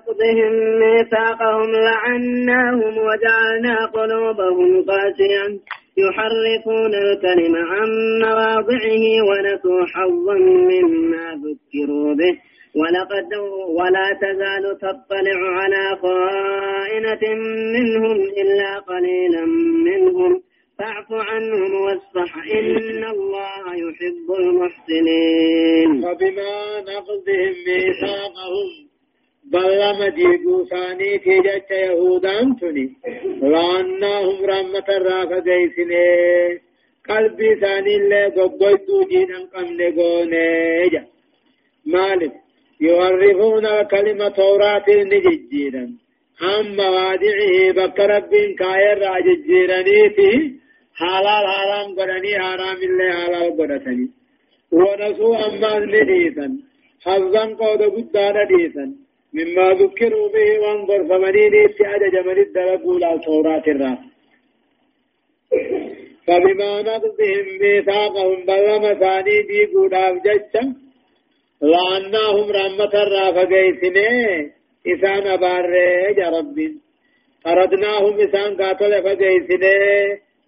نقضهم ميثاقهم لعناهم وجعلنا قلوبهم قاسية. يحرفون الكلم عن مواضعه ونسوا حظا مما ذكروا به. ولقد ولا تزال تطلع على خائنة منهم إلا قليلا منهم. فاعف عنهم واصفح إن الله يحب المحسنين. فبما نقضهم ميثاقهم بلما ديقو ثاني تجت يهودان تني لعناهم رحمة الرافة جيسني قلبي ثاني اللي قبضوا جينا قمنا قوني مالك يعرفون كلمة توراة نججيرا عن موادعه بك رب كاير راججيرانيته حلال حرام قراني حرام اللي حلال قراتني ونسوا أما نديسا حظا قود قدان ديسا مما ذكروا به وانظر فمنين اتعاد جمل الدرقوا لا توراة الراس فبما نقضهم ميثاقهم بلما ثاني بيقوا داف ججا. لعناهم رحمة الرافة قيسني إسان أباري يا ربي. أردناهم إسان قاتل فقيسني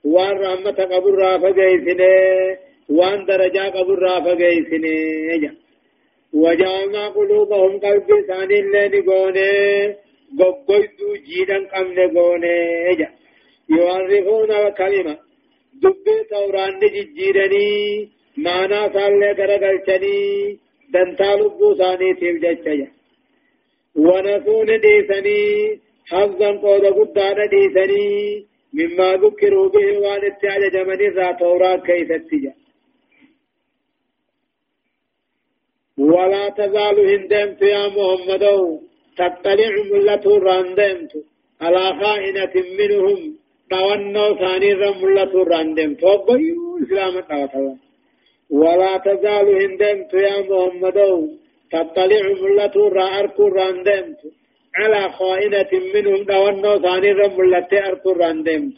وان رحمة قبر رافة قيسني وان درجة قبر رافة قيسني وجعلنا قلوبهم قلب إسان اللي نقوني قبضوا جيدا قمن قوني يعرفون الكلمة. دبي توران ججيرني معنى صالح درقلتني دنتا لبو ثاني تيب ونسون ديسني حظا قود قدان ديسني مما ذكروا به وان اتعج جمني ذا توراة كيف اتجا ولا تزال هندمت يا محمد تطلع ملة راندمت على خائنة منهم تونو ثاني رملة راندمت وبيو إسلام التوتر ولا تزال هندمت يا محمد تطلع ملة را أركو راندمت على خائنة منهم دوانو ثاني رملة أركو راندمت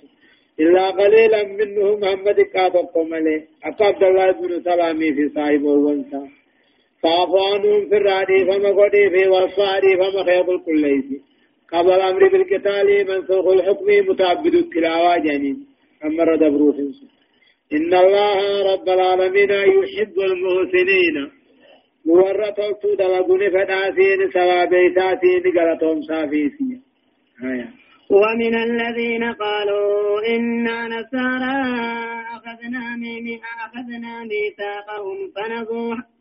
إلا قليلا منهم محمد قادقهم عليه أقاب الله بن سلامي في صاحب وانسا فافوانهم في الرادي فما قدي في والصاري فما خيط الكليس قبل أمر بالقتال منسوخ الحكم متعبد التلاوة جنين أما رد بروح إن الله رب العالمين يحب المحسنين مورة دلقون فداسين سوابيتاتين قلتهم سافيسين آية ومن الذين قالوا إنا نسارى أخذنا أخذنا ميثاقهم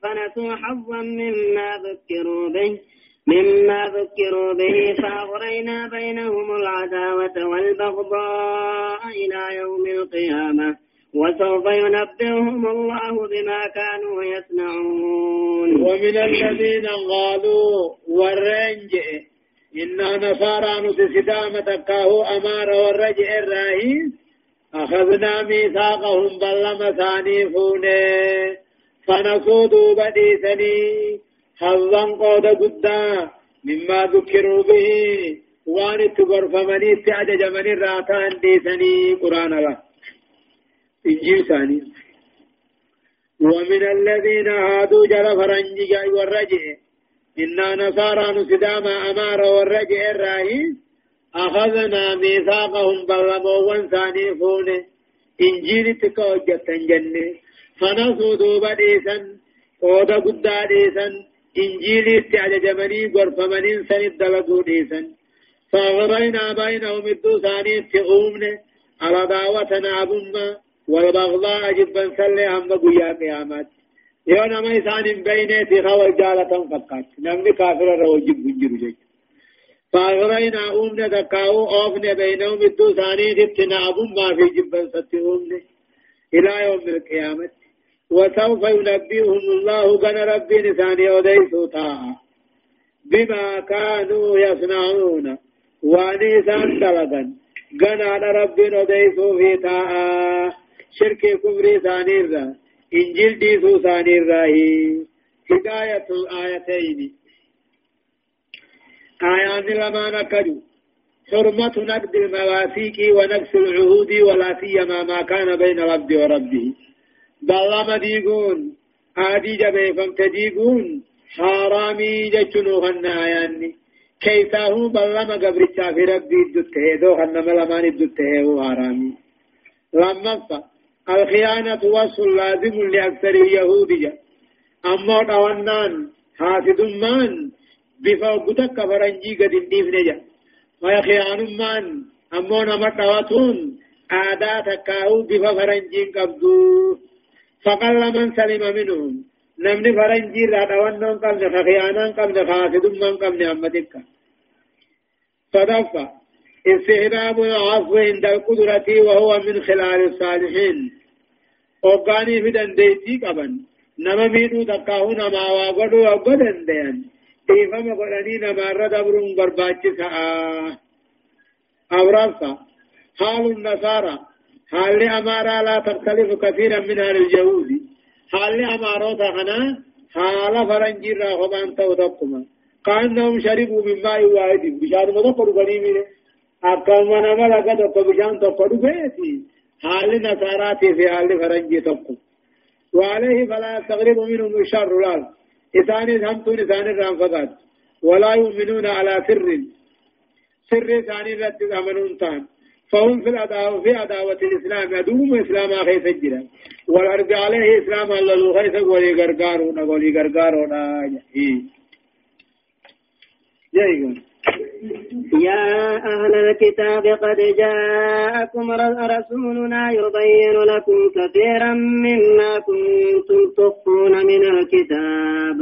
فنسوا حظا مما ذكروا به مما ذكروا به فأغرينا بينهم العداوة والبغضاء إلى يوم القيامة وسوف ينبئهم الله بما كانوا يصنعون. ومن الذين قالوا والرنج إنا نصارى نتسدامة كاهو أمار والرجع الرهين أخذنا ميثاقهم بلما ثاني فونه فنصودوا بديثني. حظا قود قدا. مما ذكروا به. وان تغرفمني تعجج من الراتان ديثني قرآن الله إنجيل ثاني. ومن الذين هادوا جل فرنجي والرجع إنا نصارى نسداما أمار والرجع الراهي أخذنا ميثاقهم بلموا وانساني فونه إنجيل تكوجة جنة فنسوا دوبا ديسا قودا قدا ديسا إنجيل استعججمني غرفمنين سند دلقوا ديسا فأغرينا بينهم الدوساني تقومنا على دعوتنا أبما والبغضاء جبا سلي هم قيا قيامات. يوم ما يسان بينتي خوال جالة فقط. نمني كافر رو جب بنجر جيك فأغرينا أمنا دكاو أوفنا بينهم الدو ثاني تبتنا أبو ما في جبا ستي أمنا إلى يوم القيامة. وسوف ينبئهم الله قال ربي نساني وديسو تاها بما كانوا يصنعون. وانيسان دلقا قال ربي وديسو في تاها شرك كفر ثانير إنجيل ديسو ثانير هداية الآيتين آيان لما نكدوا حرمة نقد المواثيق ونقص العهود ولا سيما ما كان بين العبد وربه. بلما ديقون. آدي جبه فمتديقون حرامي جتنو هن آياني. كيساه بلما قبرتشا في ربي الدته دو خنم لمان الدته وحرامي لما الخيانة وصف لازم لأكثر اليهود. جا أما دوانان حاسد مان بفوقتك فرنجي قد النيف نجا ويخيان مان أما نمت دواتون آداء تكاو بفا فرنجي قبضو. فقل من سلم منهم نمني فرنجي را دوانان قبل خيانان قبل حاسد مان قبل أمتك صدفة استهدام العفو عند القدرة وهو من خلال الصالحين. وقاني في دنديتي قبن. نما ميدو تقاهو نما واقدو وقدن ديان إيفام قراني نما رد أبرون برباچي سعا أورافا حال النصارى. حال أمارا لا تختلف كثيرا من أهل اليهود حال أماروتا خنا حال فرنجي راغبان تودقما كأنهم شربوا من ماء واحد. بشار مدقر غنيمين أكما نملا قد بشان تقر بيتي حال نصاراتي في حال فرنجي تقر وعليه فلا يستغرب منهم الشر لال إثان همتون إثان الرام فقط ولا يؤمنون على سر سر ثاني رد أمنون تان فهم في الأداوة في أداوة الإسلام أدوم إسلام أخي سجلا والأرض عليه إسلام الله خيث ولي غرغارون ولي غرغارون يا أهل الكتاب قد جاءكم رسولنا يبين لكم كثيرا مما كنتم تخفون من الكتاب.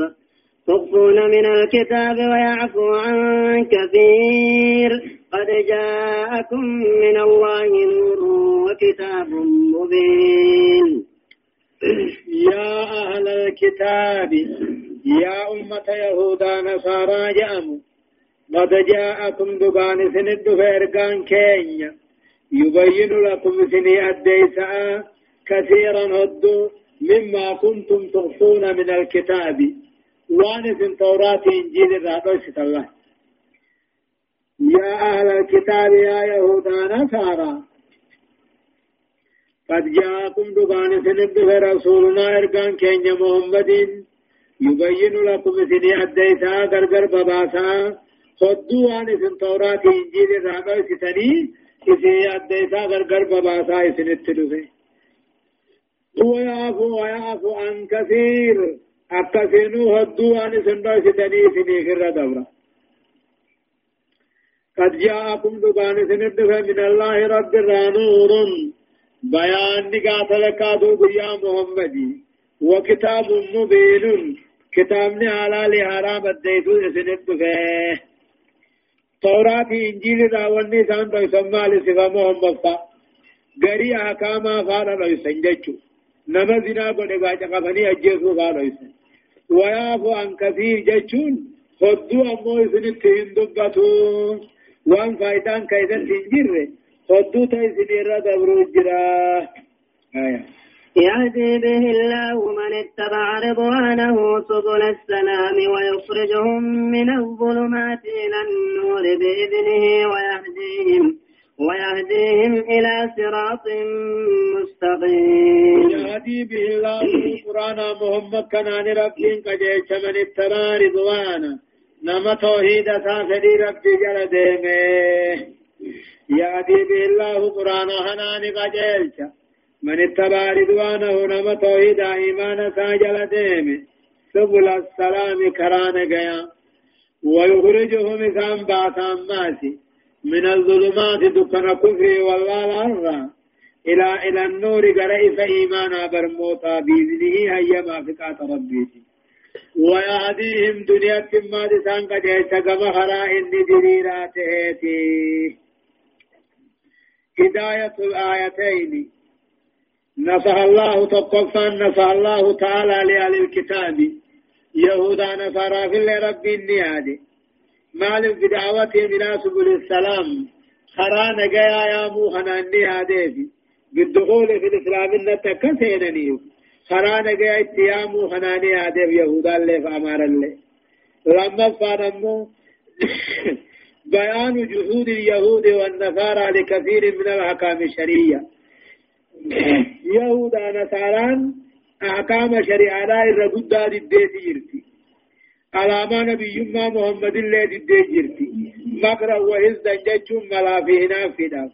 تخفون من الكتاب ويعفو عن كثير. قد جاءكم من الله نور وكتاب مبين. يا أهل الكتاب يا أمة يهودا نصارى جاءوا قد جاءكم دبان سند فيرقان كينيا يبين لكم سني الديساء كثيرا هدو مما كنتم تخفون من الكتاب. وان في التوراة إنجيل الرادوس الله يا أهل الكتاب يا يهودا نصارى. قد جاءكم دبان سند رسولنا إرقان كينيا محمد. يبين لكم سني الديساء غرغر بباسا صدوا عن اسم توراة إنجيل الرحمة ستني إسي أديسا غرغر بباسا إسن التلوه هو يعفو ويعفو عن كثير أكثينو هدوا عن اسم ستني إسني خر دورا قد جاءكم دبان سندفة من الله رب الرانور بيان نقاط لكادو بيا محمدي وكتاب مبين كتابني على لحرام الديتو سندفة توراة إنجيل راوني سان تو سمع لصفة محمد فا غري أحكاما فانا لو سنججو نما زنا بڑے باچا قفني أجيسو فانا يسن ويعفو عن كثير ججون خدو أمو يسن التهن دبتو وان فايدان كيدا تنجر خدو تيسن إرى دبرو جرا. آية يهدي به الله من اتبع رضوانه سبل السلام ويخرجهم من الظلمات إلى النور بإذنه ويهديهم ويهديهم إلى صراط مستقيم. يهدي به الله القرآن محمد كان عن ربهم قجيش من اتبع رضوانا نما توحيد سافري ربي جل ديمه. يهدي به الله القرآن هنان قجيش. من اتبع رضوانه نما توحيد إيمان ساجل ديم سبل السلام كران قيا ويخرجهم إسان باسان ماسي من الظلمات دكنا كفر والله إلى إلى النور قرئ فإيمانا برموتا بإذنه هيما فقات ربيتي ويهديهم دنيا ما دسان قد يتقم خرائن دليلاته هداية الآيتين نصح الله تقفا نصح الله تعالى لأهل الكتاب. يهودا نصارى في رب النياد. مال بدعوته من سبل السلام. خران جاء يا موهنا النياد. بالدخول في الإسلام نتكسينني خران جاء اتيامو خناني عادب يهودا اللي فأمار اللي. لما فانمو بيان جهود اليهود والنصارى لكثير من الأحكام الشرعية. يهودا نصاران أحكام شريعة الرقودة الديتي جرتي على ما نبي ما محمد الله ديجرتي مكر وهزا جتشم ملا في نافدا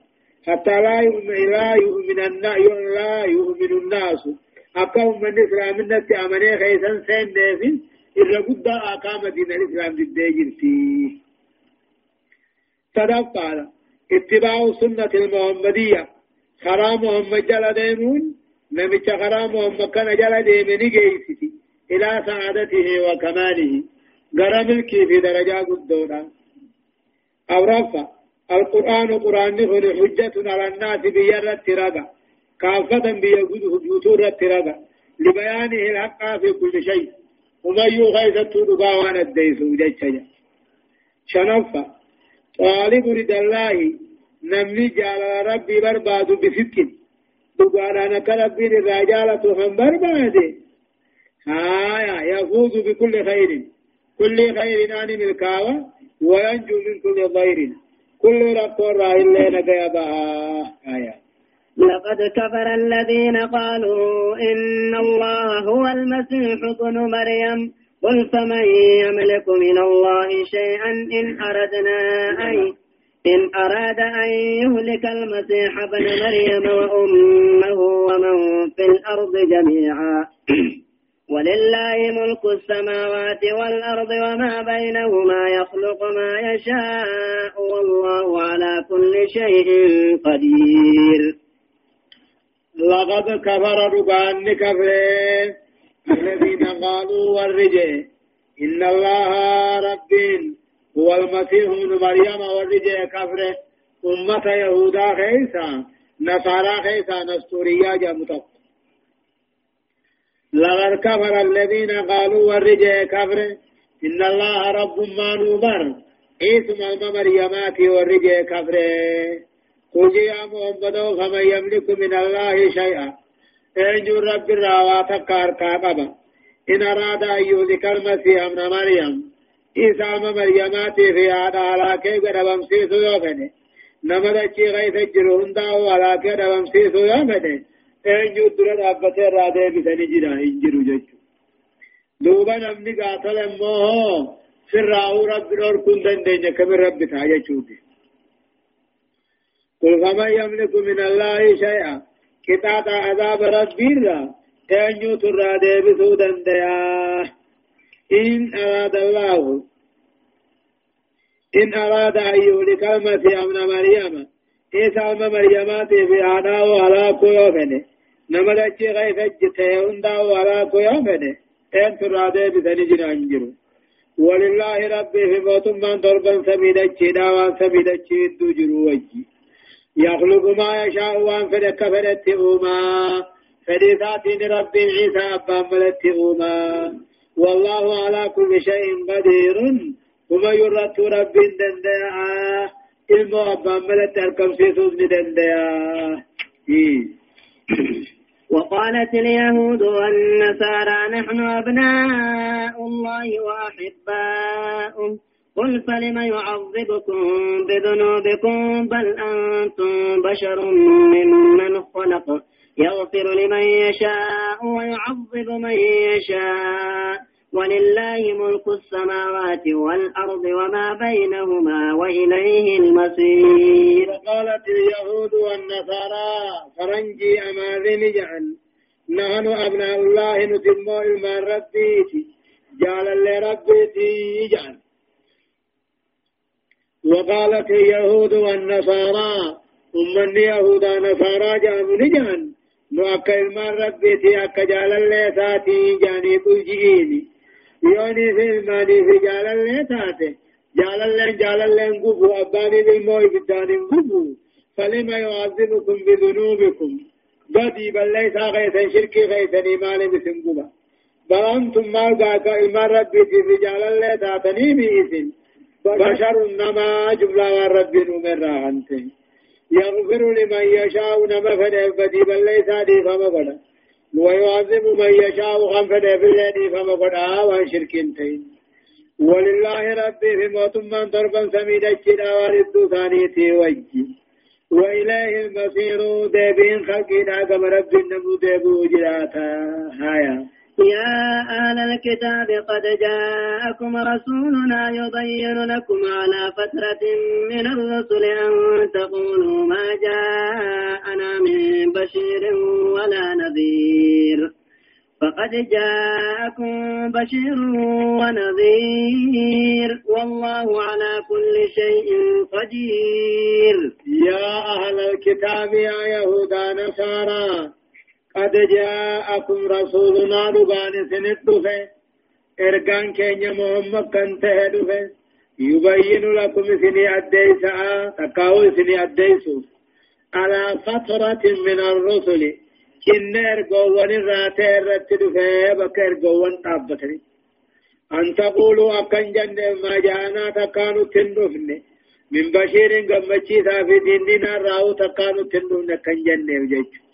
حتى لا يؤمن لا يؤمن الناس لا يؤمن الناس أقوم من الإسلام الناس أمني خيسا سين إذا قد أقام دين الإسلام ديجرتي تدفع اتباع سنة المحمدية خرا محمد جل ديمون نمت خرا محمد كان جل ديمني جيسي إلى سعادته وكماله. غرم الكي في درجة قدونا. أو رفع القرآن قرآن نفر حجة على الناس بيرة ترقى. كافة بيقوده جوتور ترقى. لبيانه الحق في كل شيء. ومن يغيث وأنا الديس وجدت شنفة طالب رد الله نمني جال ربي برباد بصدق دقانا نكرب الرجالة هم برباده آية يفوز بكل خير كل خير آن ملكاوة وينجو من كل ضير كل رقور إلا نقيبا آية لقد كفر الذين قالوا إن الله هو المسيح ابن مريم. قل فمن يملك من الله شيئا إن أردنا أن إن أراد أن يهلك المسيح ابن مريم وأمه ومن في الأرض جميعا. ولله ملك السماوات والأرض وما بينهما يخلق ما يشاء والله على كل شيء قدير. لقد كفر ربان كفر الذين قالوا والرجال إن الله رب هو المسيح ابن مريم والرجال كفر أمة يهودا خيسا نصارى خيسا نستوريا جمتق لقد كفر الذين قالوا والرجال كفر إن الله رب ما نوبر. اسم المريمات والرجال كفر قل يا محمد فمن يملك من الله شيئا. أنجو رب الراوات كاركا قبا إن أراد أن يهلك المسيح ابن مريم. إيسا مريمات في هذا على كيف ربمسيس يوفني نمدتشي غيث الجرهن داو على كيف ربمسيس يوفني eenyu dura dhaabbatee irraa deebisanii jira hin jiru jechuudha. Duuba namni gaafala immoo sirraa'uu rabbi dhorkuu hin dandeenye kamin rabbi ta'a jechuudha. قل فمن يملك من الله شيئا قطعة عذاب ربي را eenyu turraa deebisuu dandayaa in araada an yuhlika almasiiha ibna maryama isa ilma maryamaatiif haadhaa halaakuu yoo fedhe nama dachii keessa ta'e hundaa halaakuu yoo fedhe een turraa deebisanii jira hin jiru ولله ربي في موت من ضربا سميدتشي داوان سميدتشي هدو جرو وجي يخلق ما يشاء وان فدك فدت أوما فديثاتين رب عيسى أبا ملت أوما والله على كل شيء قدير. وما يرد رب دندعا ilmo abbaan malatti argamsiisuuf ni danda'a. وقالت اليهود والنصارى نحن أبناء الله وأحباؤه. قل فلم يعذبكم بذنوبكم؟ بل أنتم بشر ممن خلق. يغفر لمن يشاء ويعذب من يشاء. ولله ملك السماوات والأرض وما بينهما وإليه المصير. وقالت اليهود والنصارى فرنجي أماذن جعل نحن أبناء الله نتم إلما ربيتي. جعل لربيتي جعل وقالت اليهود والنصارى أمني يهودا نصارى جعل نو أكا إلما ربيتي أكا جعل لساتي جاني قل يوني في الماني في جالل تاتي جالل جالل غبو أباني بالموي بدان غبو فلما يعذبكم بذنوبكم بدي بل ليس غيثا شركي غيثا إيمان بسنقبا بل أنتم ما قاك إيمان ربي في جالل تاتني بإذن بشر نما جملة ربي نمر عنته يغفر لمن يشاء نما فنه بدي بل ليس دي فما فنه ويعذب من يشاء غنفد في الذي فما قد وان شركين ولله ربي في موت من ضربا سميد الجدا والد ثانيتي وجي وإليه المصير ديبين خلقنا كما رب النمو ديبو جراتا هايا. يا أهل الكتاب قد جاءكم رسولنا يبين لكم على فترة من الرسل أن تقولوا ما جاءنا من بشير ولا نذير. فقد جاءكم بشير ونذير. والله على كل شيء قدير. يا أهل الكتاب يا يهودا نصارى قد جاءكم رسولنا دبان سندفه ارغان كينيا محمد كنته دفه يبين لكم سني أديسا تقاو سني أديسو على فترة من الرسل. كن ارغوان الراتي الرت دفه بك ارغوان تابتني أن تقولوا أكن جنة ما جاءنا تكانوا تندفن من بشير قمتشي في ديننا راو تكانوا تندفن كن جنة وجيش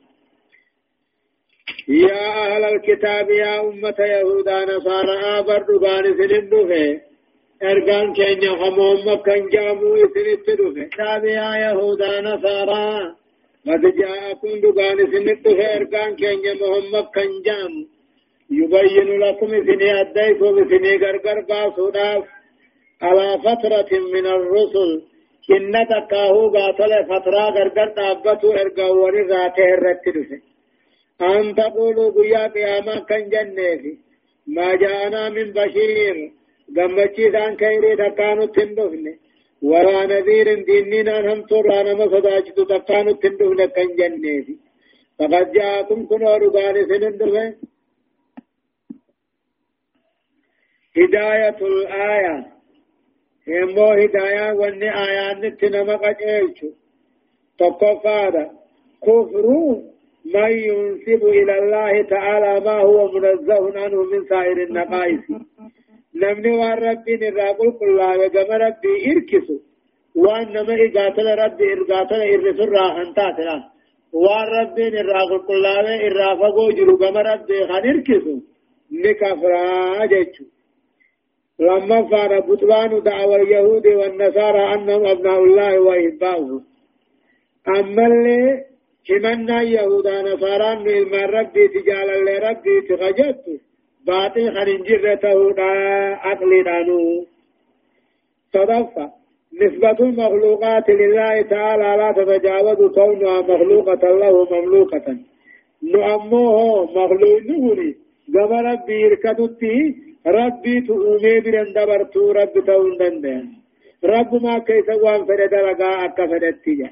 يا أهل الكتاب يا أمة يهودا نصارى آبر دبان سنين دفه أرقان كين يخمهم مكان جامو سنين كتاب يا يهودا نصارى قد جاءكم دبان سنين دفه أرقان كين يخمهم مكان جامو. يبين لكم سني أديكم سني غرغر باسوداف على فترة من الرسل كنة كاهو قاتل فترة غرغر تابتو إرقاوني ذاته الرتدفه أن تقولوا قيا قياما كان جنة ما جاءنا من بشير. قمتشي ذان كيري تكانو تندفن ولا نذير ديننا هم ترانا مصداجت تكانو تندفن كان جنة فقد جاءكم كنوا رغان سنندفن هداية الآية. يمو هداية واني آيات نتنما قد ايشو تقفادا كفرون من ينسب إلى الله تعالى ما هو منزه عنه من سائر النقائص. نمني وان ربي نراقل كل وقم ربي إركسو وان نما إقاتل ربي إرقاتل إرسل راحن تاتلا وان ربي نراقل كل إرافقو جلو قم ربي خان إركسو نكفرا جيشو لما فار بطلان دعوى اليهود والنصارى أنهم أبناء الله وإحباؤه أما اللي كمنا يهودا نصارى من ربي تجالا لربي تخجت باطن خنجر تهودا عقل دانو صدفة نسبة المخلوقات لله تعالى لا تتجاوز كونها مخلوقة له مملوكة نعموه مخلوق نوري كما ربي يركضتي ربي تؤمي برن دبرتو رب تون دندن رب ما كيس وان فرد لغا أكا فردتي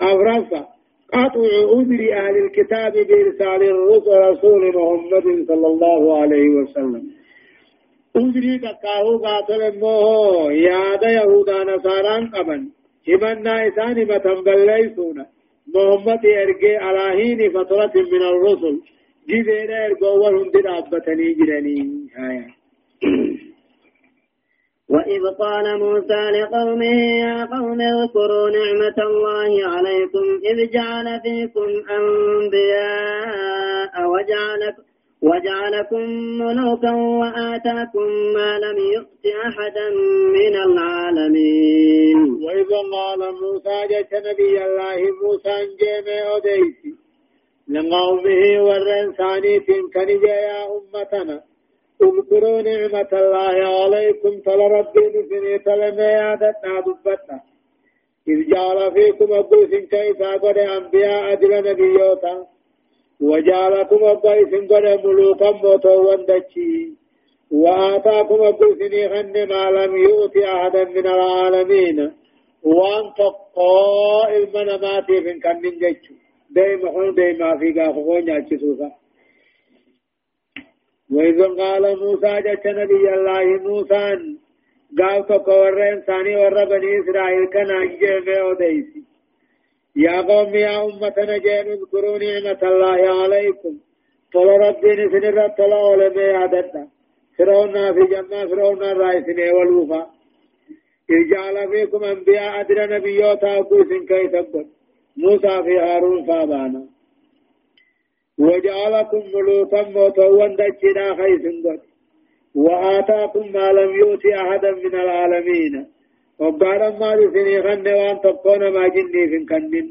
أفرفا قطع عذر أهل الكتاب بإرسال الرسل رسول محمد صلى الله عليه وسلم. عذري تقاهو قاتل الموه ياد يهودا نصاران قبن همنا إسان متنبل ليسون محمد يرقي على هين فترة من الرسل. جزينا يرقوا هندن أبتني جرني. آية وإذ قال موسى لقومه يا قوم اذكروا نعمة الله عليكم إذ جعل فيكم أنبياء وجعلكم وجعلكم ملوكا وآتاكم ما لم يؤت أحدا من العالمين. وإذ قال موسى جت نبي الله موسى جيمي أوديسي لقومه والرنساني كنجا يا أمتنا. اذكروا نعمة الله عليكم تل ربي نسني تل ميادتنا دبتنا إذ جعل فيكم أبوس كيف قد أنبياء أدل نبيوتا. وجعلكم أبوس قد ملوكا موتوا واندشي وآتاكم أبوس خن ما لم يؤت أحدا من العالمين. وأن تقى المنامات في كنن جيتشو دائما حول دائما في قافقون يأتي وإذ قال موسى جت نبي الله موسى قال تقورين ثاني ور بني إسرائيل كان أنجم وديسي يا قوم يا أمة جين اذكروا نعمة الله عليكم. طل ربي نسنر طل علماء عددنا فرعون في جنة فرعون الرئيسين والوفا إذ جعل فيكم أنبياء أدرى نبيوتا أقوس كي موسى في هارون فابانا. وجعلكم ملوكا موتوا دجنا خيس قد وآتاكم ما لم يؤت أحدا من العالمين. وقال ما لسني خن وان تقون ما جني في كنن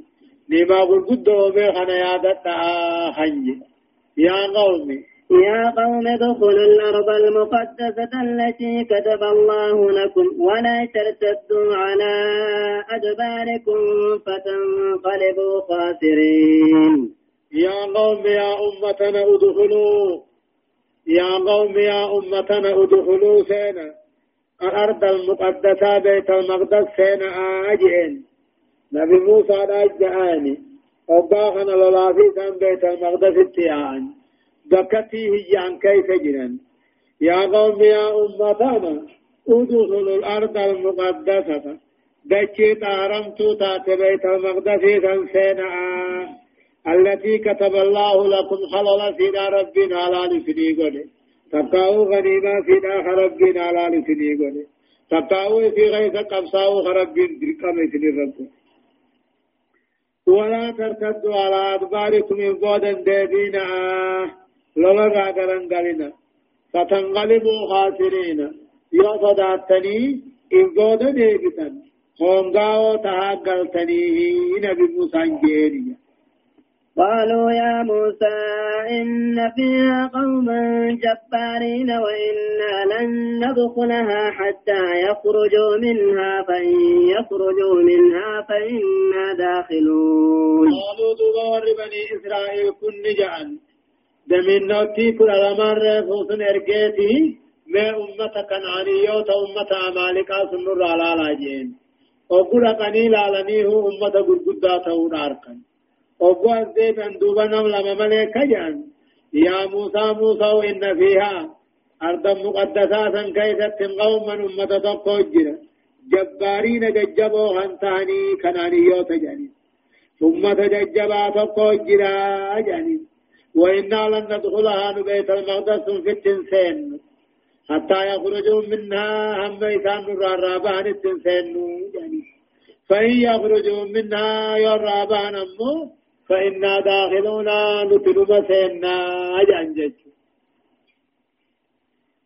نما قل قد ومي خنا يادت خنج يا قومي. يا قوم ادخلوا الأرض المقدسة التي كتب الله لكم ولا ترتدوا على أدباركم فتنقلبوا خاسرين. يا قوم يا أمتنا ادخلوا. يا قوم يا أمتنا ادخلوا سينا الأرض المقدسة بيت المقدس سينا آجئين. نبي موسى آجئاني وباخنا للافي كان بيت المقدس اتيان. دكتي هجان كيف جنان يا قوم يا أمتنا ادخلوا الأرض المقدسة. دكي تارمتو تات بيت المقدس سينا التي كتب الله لكم حلال سيدا ربنا على لسني قولي تبقاو غنيمة سيدا ربنا على لسني قولي تبقاو في غيث قبصاو ربنا درقم سني ربنا ولا ترتدوا على أدباركم إن قودا ديبينا لولا غرنغلنا فتنقلبوا خاسرين. يا صداتني إن قودا ديبتا هونغاو تهاقلتني نبي موسى جيريا. قالوا يا موسى إن فيها قوما جبارين وإنا لن ندخلها حتى يخرجوا منها فإن يخرجوا منها فإنا داخلون. قالوا دوبار بني إسرائيل كن جعل دمين نوتي كل الأمر فوسن إرقيتي ما أمة كنعانيوت أمة أمالكا سنر على لاجين وقل قنيل على نيه أمة قد قداته ناركن. وقوا الزيت أن دوبا نملا مملك جان يا موسى موسى إن فيها أرضا مقدسة كيست قوما أمة تقوجر جبارين ججبوا هنتاني كنانيوت جاني ثم تججبا تقوجر جاني وإنا لن ندخلها بيت المقدس في التنسين. حتى يخرجوا منها هم بيتان الرابان التنسين يعني فإن يخرجوا منها يرابان أمو فإنا داخلون نتلم سينا أجنجج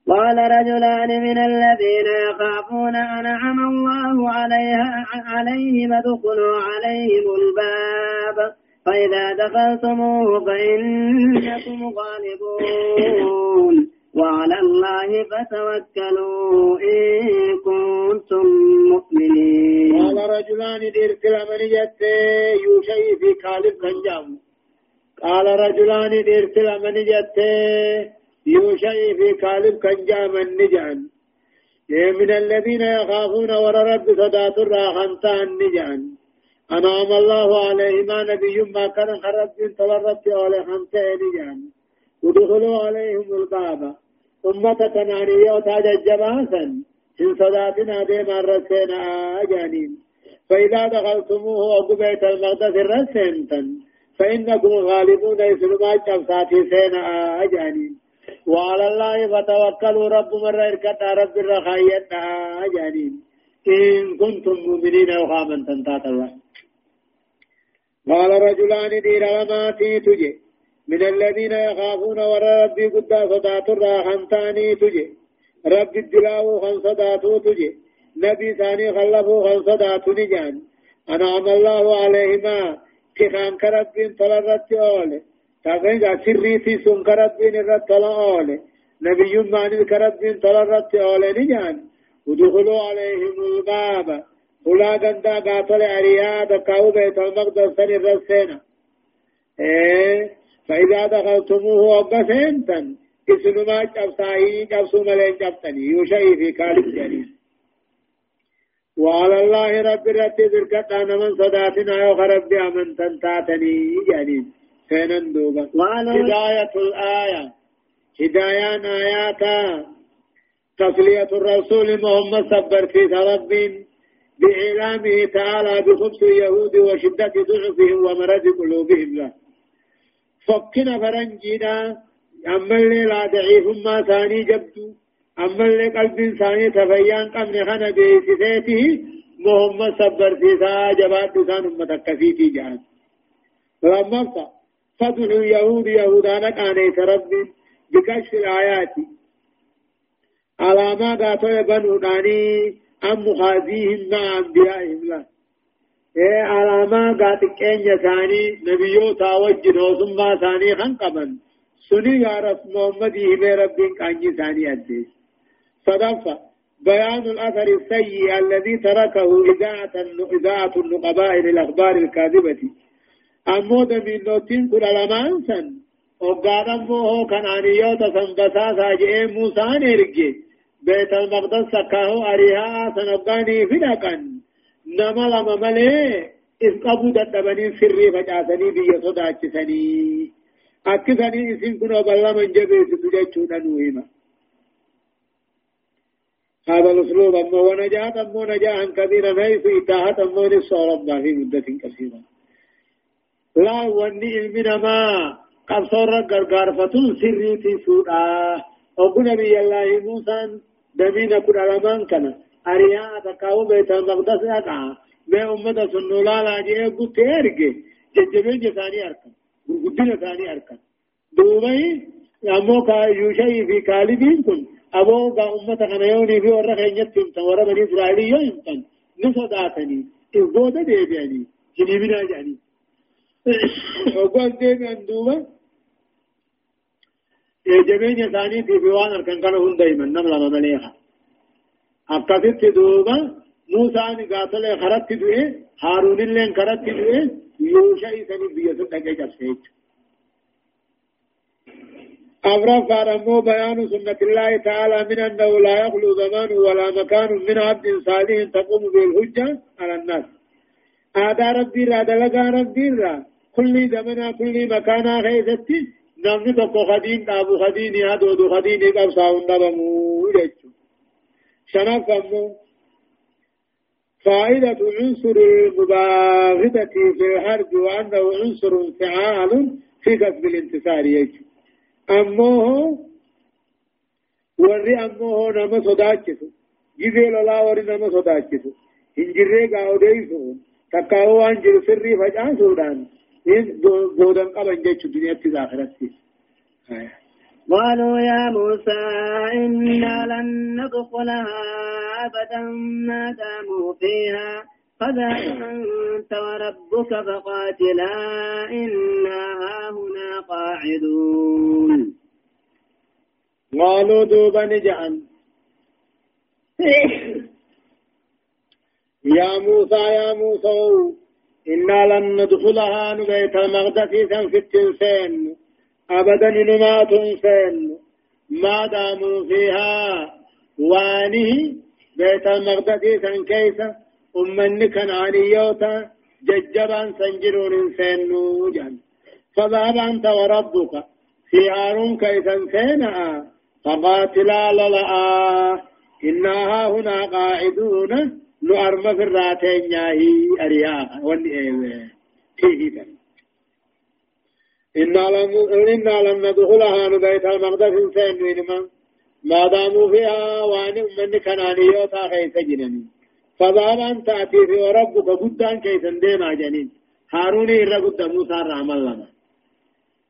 قال رجلان من الذين يخافون أنعم الله عليها عليهم ادخلوا عليهم الباب. فإذا دخلتموه فإنكم غالبون. وعلى الله فتوكلوا إن كنتم مؤمنين. قال رجلان ديرت لمن جت يوشي في خالف خنجام قال رجلان ديرت لمن جت يوشي في خالف خنجام النجان من الذين يخافون ور رب صدات الراحنتا النجان أنعم الله عليهما نبي ما كان خرب تلرت عليهم نجان. ودخلوا عليهم الباب. أمة تنانية وتاج الجباسا إن صداتنا ديما الرسينا أجانين. فإذا دخلتموه أبو بيت المقدس الرسينتا فإنكم غالبون يسلما جبساتي سينا أجانين. وعلى الله فتوكلوا رب مرة إركتا رب الرخاية أجانين. إن كنتم مؤمنين وخاما تنتات الله قال رجلان دير وما تيتجي. من الذين يخافون ورى ربي قد صدات الراحمتاني تجي. ربي الدلاو خن صداتو تجي. نبي ثاني خلفو خن صداتو نجان. أنعم الله عليهما. كخان كربين طلرت أولي. تاقين سري في سن الرد طلع أولي. نبي ماني كربين طلرت أولي نجان. ودخلوا عليهم الباب. ولا غندا قاتل عرياد كاو بيت المقدس سن الرسينا إيه فإذا دخلتموه وقفنتا اسم ما جبساهي جبسو ملين جبتني. يوشي في كالب جنين وعلى الله رب رب ذركت من صداتنا وخرب أمن تنتاتني. جنين سينن دوبا. هداية الآية. هداية آياتا. تسلية الرسول محمد صبر في رب بإعلامه تعالى بخبث اليهود وشدة ضعفهم ومرض قلوبهم له. فكنا فرنجينا. أما اللي لا ضعيف ما ثاني جبتو أما اللي قلب ثاني تفيان قمن خنا بيسيته محمد صبر في سا جبات دسان أمتك في جان لما فضل اليهود يهودانا كانت ربي بكشف الآيات. على ما قاتوا بنو داني أم مخازيهم مع أنبيائهم له اے علامہ گات کینجا ثانی نبیو تا وجن وسما ثانی خن قبن سني يا رسول محمد هم ربين كانجي ثاني أديس صدفة بيان الأثر السيء الذي تركه إذاعة إذاعة النقباء للأخبار الكاذبة أمود من نوتين كل لمان سن وقال أمه كان عنيوتا سنبساسا جئ موسى نرجي بيت المقدس سكاه أريها سنبقاني فدقا نما لما ملي إذ قبو دتبني سري فجاسني بي صداچسني أكسني إسن كنو بلا من جبه ستججونا نوهما هذا الأسلوب أما ونجاة أما نجاة كبيرا حيث إتاحة أما نصار في مدة كثيرة لا وني علمنا ما قبصر غرغرفة سري في سودا أبو نبي الله موسى دمين كل علمان كان أرياء تقاو بيت المقدس أقع ما أمة سنولا لاجئ قلت أرجع ججبين جثاني أركن. قلت ثاني أركن. دوبي أمو كا يوشي في كالبين كن أبو با أمة خنيوني في ورق ينتم تورا بني إسرائيل ينتم نصداتني إذ ديبياني جنيبنا جاني وقال ديبيان دوبا جبين ثاني في بيوان أركان كانوا دايما. نملا ممليها أكثت دوبا موسى قاتل خرت دوئے هارون اللين خرت دوئے يوشا إساني بيسو تكي جبسيت أمر فارمو بيان سنة الله تعالى من أنه لا يخلو زمان ولا مكان من عبد صالح تقوم بالحجة على الناس هذا ربي را دلقا ربي را كل زمنا كل مكان خيزتي نمني تقو خدين تابو خديني هدو دو خديني قبصا ونبمو جيتشو شنف أمو فائدة عنصر المباغتة في الحرب وأنه عنصر فعال في كسب الانتصار يجب أمه ورّي أمه نما صداچسو جيزي لولا ورّي نما صداچسو هنجرّي قاوديسو تقاو وان جل سرّي فجأة سودان. إن دودن قبن جيش الدنيا تزاخرتي قالوا يا موسى إنا لن ندخلها أبدا ما داموا فيها. فذهب أنت وربك فقاتلا إنا هاهنا قاعدون. قالوا دوبا نجعل. يا موسى يا موسى إنا لن ندخلها نبيت المقدس في التنسين. أبدا نما تنسين ما داموا فيها؟ وانه بيت المقدس كيف؟ أمني كنعانيوتا ججبان سنجرون سنو جان. فذهب أنت وربك. في هارون كيسا سينا فقاتلا للا. إنها هنا قاعدون. نعرم في الراتين ياهي أرياء. والإيوه تيهيدا إنا لم إنا لم ندخلها نبيت المقدس سين ما داموا فيها وان من كنانيوتا خيس جنني. فبابا تأتي في وربك قدان كيسن ديما جنين. هاروني إرى قد موسى رحمة لنا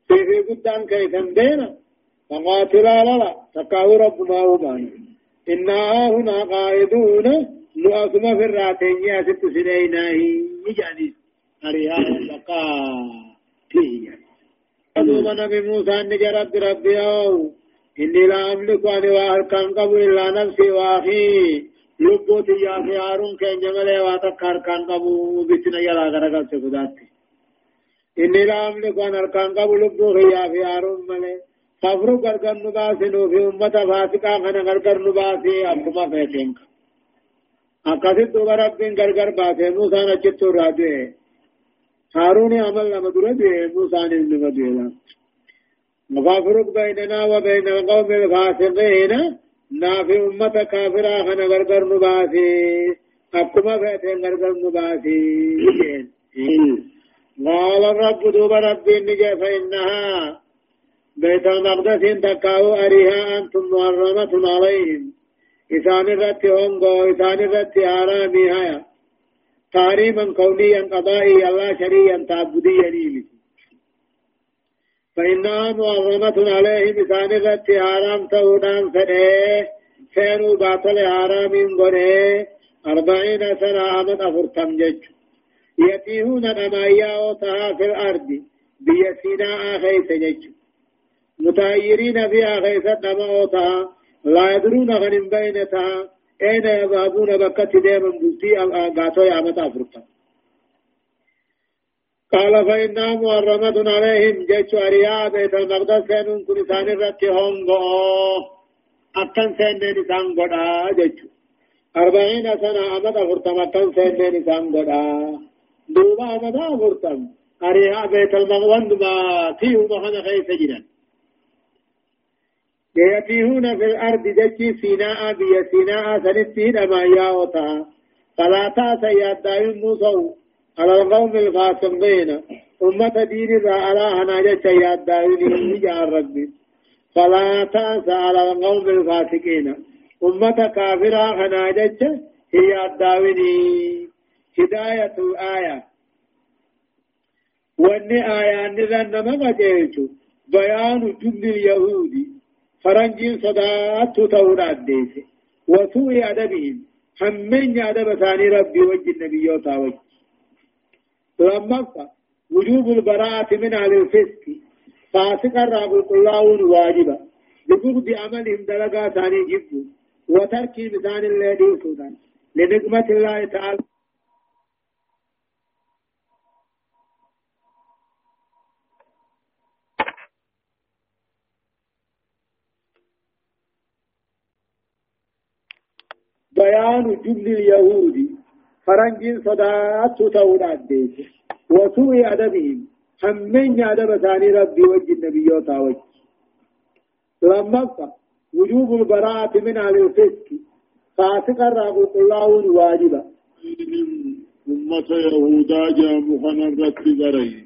في قدان كيسن ديما فقاتلا للا. تقاو ربنا وبان إنا هنا قائدون. نؤثم في الراتين يا ست سنيناه يجاني أريها لقا فيه أدوما نبي موسى نجرب ربي أو إني لا أملك أن وأركان قبل إلا نفسي وأخي لبوت يا في هارون كان جمله واتكار كان قبو بيتنا يلا غرغل سكوداتي إني لا أملك أن أركان قبو لبو يا في هارون مله صبرو غرغر نباسي نو في أمة فاسقا خنا غرغر نباسي أبكما فيتنك أكاسي دوبا ربين غرغر باسي موسى نچتو راجه هارون عمل لما درده موسى نلما دولا مفافرق بيننا وبين القوم الفاسقين نافي أمة كافرة خنا غرغر نباسي أكما فيتين غرغر نباسي قال الرب دوب ربي نجي فإنها بيت المقدس تكاو أريها أنتم محرمة عليهم إسان الرت هونغو إسان الرت آرامي هيا تحريما كونيا قضائي الله شريا تعبديا نيلي فإنها معظمة عليهم إسان الرت حرام تودان فده سينو باطل حرام غنه أربعين سنة عمد أفرتم جج. يتيهون نمايا وطها في الأرض بيسينا آخي سجج متايرين فيها غيثة موتها لا يدرون غنم بينتها أين يذهبون بكت ديما بلتي قاتو يا متى فرطا قال فإنها محرمة عليهم جيش أرياء بيت المقدس سنون كن ثاني رتي هونغو أكن سنين نسان قدا جيش أربعين سنة أمد فرطم أكن سنين نسان قدا دوبا أمد فرطم أرياء بيت المقدس ما تيو مخنا خيس جدا يتيهون في الأرض جتي سيناء بيا سيناء سنتين ما ياوتا. فلا تاسا يدعي موسو على القوم الفاسقين. أمة دين ذا على هناجة يدعي نجا ربي. فلا تاسا على القوم الفاسقين. أمة كافرة هناجة هي الداويني هداية الآية وأن آية نذن ما بيان جند اليهودي فرنجين صدات تورا ديسي وسوء أدبهم همين أدب ثاني ربي وجه النبي وجه لما وجوب البراءة من أهل الفسق فاسق الراب القلاون واجبا لبغض عملهم دلقا ثاني جبوا وترك مثال الذي سودان لنقمة الله تعالى بيان جبل اليهود. فرنج صدات تولى الديس وسوء أدبهم. همين أدب ثاني ربي وجه النبي وتاوج لما وجوب البراءة من أهل الفسق. فاسق الراب الله واجبا أمة يهودا جاء مخنا رتي بري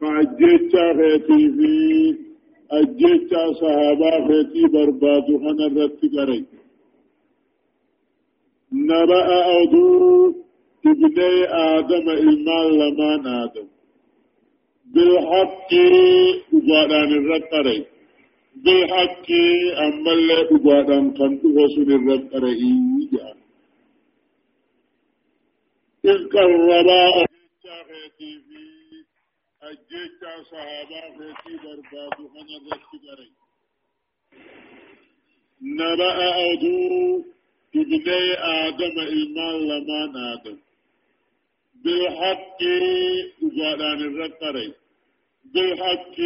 فأجيتشا خيتي في أجيتشا صحابة خيتي بربادو خنا رتي بري نبأ أدو ابني آدم إيمان لمان آدم بالحق أبادان الرقري بالحق أما اللي أبادان كان تغسل الرقري إذ قربا أجيشا في أجيشا صحابا خيتي بربادو خنا رقري نبأ أدو ابني آدم إيمان لمان آدم بالحق أجادان الرقري بالحق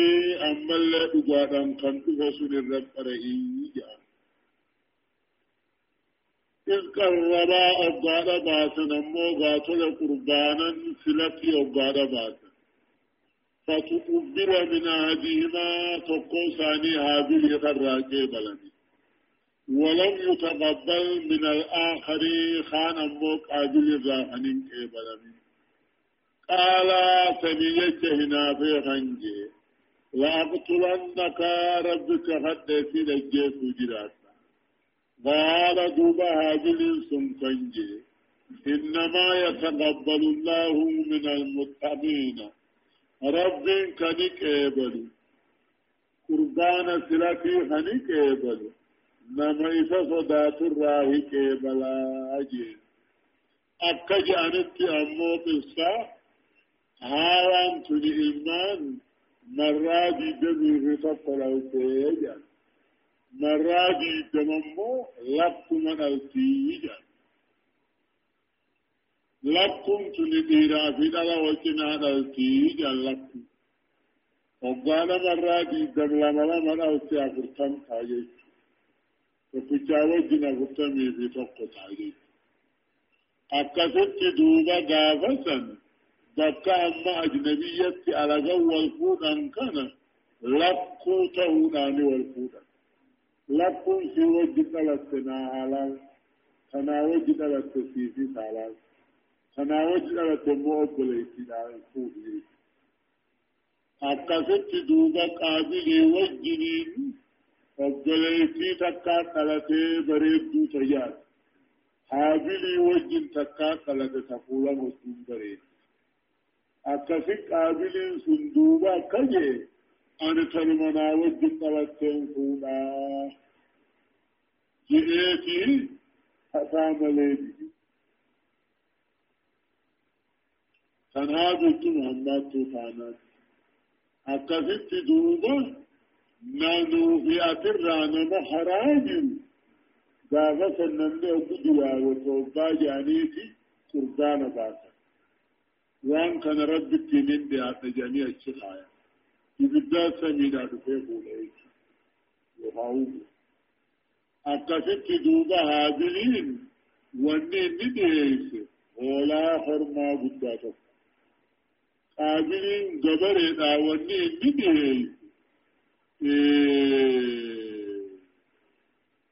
أما اللي أجادان كان رسول الرقري إذ قربا أبغاد أمو غاتل قربانا سلتي أبغاد باسن فتقبل من أحدهما تقو ثاني هذه الراجي بلني ولم يتبدل من الآخر خان أمك عدل راحن إبرم قال سميت هنافي غنجي. لأقتلنك ربك حتى في لجيس جراسا قال دوب هاجل سمكنجي إنما يتقبل الله من المتقين. رب كنك إبرم قربان سلافي هنك إبرم nama isa sodaaturraa hiqee balaa jee akka je'anitti ammoo qissaa haaraan tuni ilmaan marraa diidamiirri tokko dhaltee jedhan marraa diidama immoo lakkuma dhaltii jedhan lakkum tuni dhiiraa fi dhala wacinaa dhaltii jedhan lakkum hoggaa namarraa diidam lama lama dhalte afurtam taa jechuudha tokkichaa wajjin afurtamii fi tokko taa'ee akkasitti duuba gaafa san bakka amma ajnabiyyatti alagan wal fuudhan kana lakkuu ta'uudhaani wal fuudhan lakkuun si wajji dhalatte naa haalaal kanaa wajji dhalatte siifis haalaal kanaa wajji tayyaad haabilii wajjin takkaa qalate tafuula wajjin bareeddu akkasi qaabiliin sun duuba akka jee ani talumanaa wajjin qalatteen fuudhaa jedheetii hasaa malee didi kan haa jirtu muhammaattuu taanaan akkasitti duuba نانو في أترانا محراجل قافة النمي قدوا وتوبا جانيتي قربان باسا. وان كان رب التنين دي آتا جميع الشخايا يبدا سمينا دفعه لأيك وهاوه أكثت دوبا هابلين واني ندهيس ولا حرما قداتك قابلين جبرنا واني ندهيس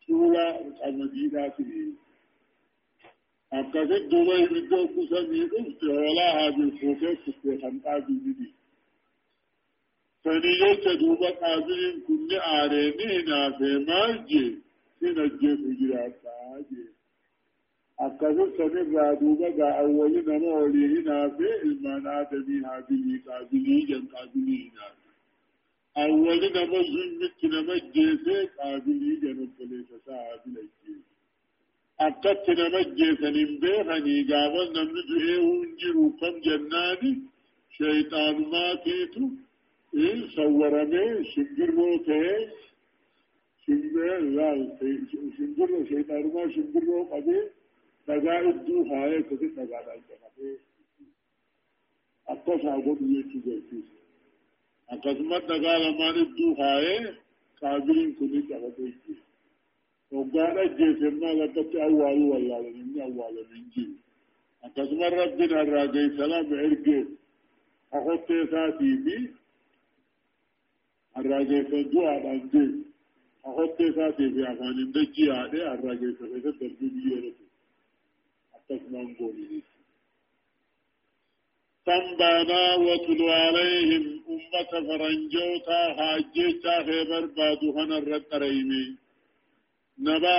سورة المدينة أكثر دبي بدو كسمي أفت ولا هذه الخوفة سبحان قابل فنيجت دوبا قابل كل آرينينا في ماجي سنجي فجرات آجي أكثر سنرى دوبا قا أولنا مولينا في المنادمي هذه قابلي جن قابلي نافي أول نما زلمت نما جيسي قابلي جنب بليس صاحب الجيس أكت نما جيسا نمبيخني قابل نمن دعيه ونجروا كم جناني شيطان ما تيتو إن صورمي شنجرو تيه شنجر لا شنجرو شيطان ما شنجرو قبي تغا الدو هاي كذي تغا الجنة أكت صاحب يجي جيسي. اقدمت دگال ہمارے دو ہائے قابلین کنی چاہتے تھے وقال جيسر ما لقد أول والله من أول من جيل أتسمى ربنا الراجي سلام عرقي أخذت ساتي بي الراجي سجوا عن جيل أخذت ساتي بي أخواني من جيالي الراجي سجوا عن جيل أتسمى نقولي تنبانا وتلو عليهم أمة فرنجوتا حاجيتا خيبر بادو هنا الرقريمي نبا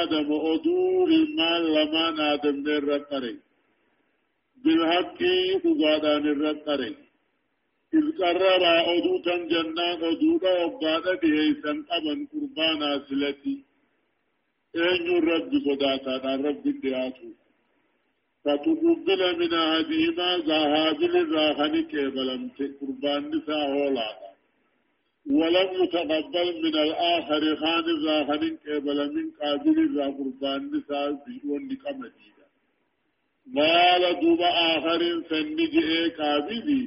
آدم أدور المال لما آدم الرقري بالحق تقادان الرقري إذ قرر أدوتا جنان أدوتا وقادة بهيسا أبن قربانا سلتي أين الرب صداتا الرب الدياتو. فتقبل من هديما زهادل الراحن كيبلم تقربان نساء ولادا ولم يتقبل من الآخر خان الراحن كيبلم قابل الراقربان نساء بيون لكمديدا مال دوب آخر سنج اي قابلي.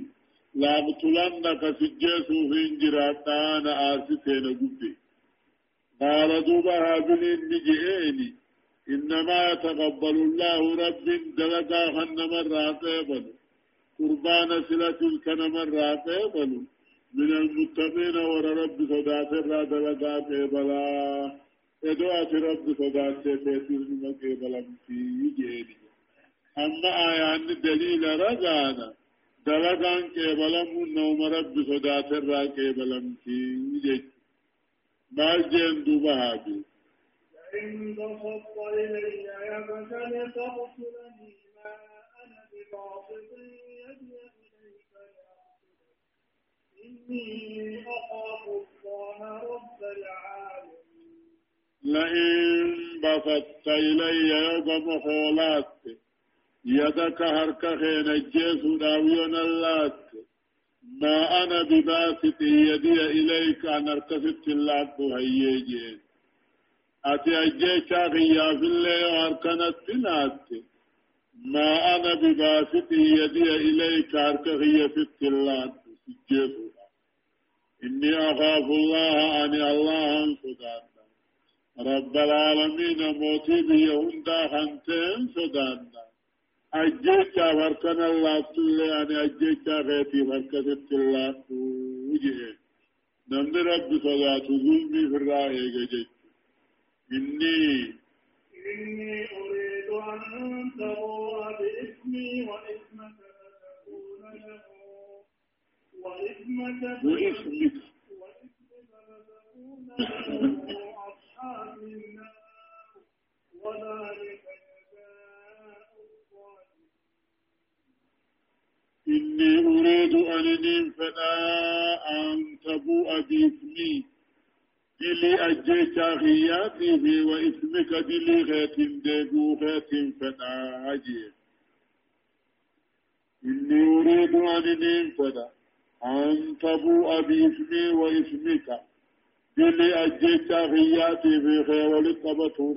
لابتلنك سجيسو هنجراتان آرسي سينجبه مال دوب هابلين نجئيني إنما يتقبل الله رب دلقا خن مرة قبل قربان سلة الكن مرة قبل من المتقين ور رب صدات الرا دلقا قبلا إدوات رب صدات سيتير قبلا في جيني أما آيان دليل رغانا دلقا قبلا من نوم رب صدات الرا قبلا في جيني ما جين دوبها بي إن بسطت إلي يدك لتقتلني ما أنا بباسط يدي إليك لأقتلك إني أخاف الله رب العالمين. لئن بسطت إلي يد محولات يدك هرك خين الجيس داويون اللات. ما أنا بباسط يدي إليك أن أركست اللات هيجين أتي أجيشا غياف الله واركنت تنات ما أنا بباسط يدي إليك أرك غياف التلات سجيسو إني أخاف الله أني الله أنصدان رب العالمين موتي به هندا خنتين صدان أجيشا واركن الله تلي أني أجيشا غيتي واركت التلات وجهه نمد رب صلاة ظلمي في الرائع جيش إني إني أريد أن تبوء باسمي واسمك فتكون له. واسمك واسمك. فتكون له أصحاب النار. وذلك إني أريد أن ننفدا أن تبوء باسمي. دلي أجيشا خياتي في واسمك دلي غيت ديبو غيت فناجي إني أريد أن ننفدا أن تبوء باسمي واسمك جل أجيتا في خير لقبته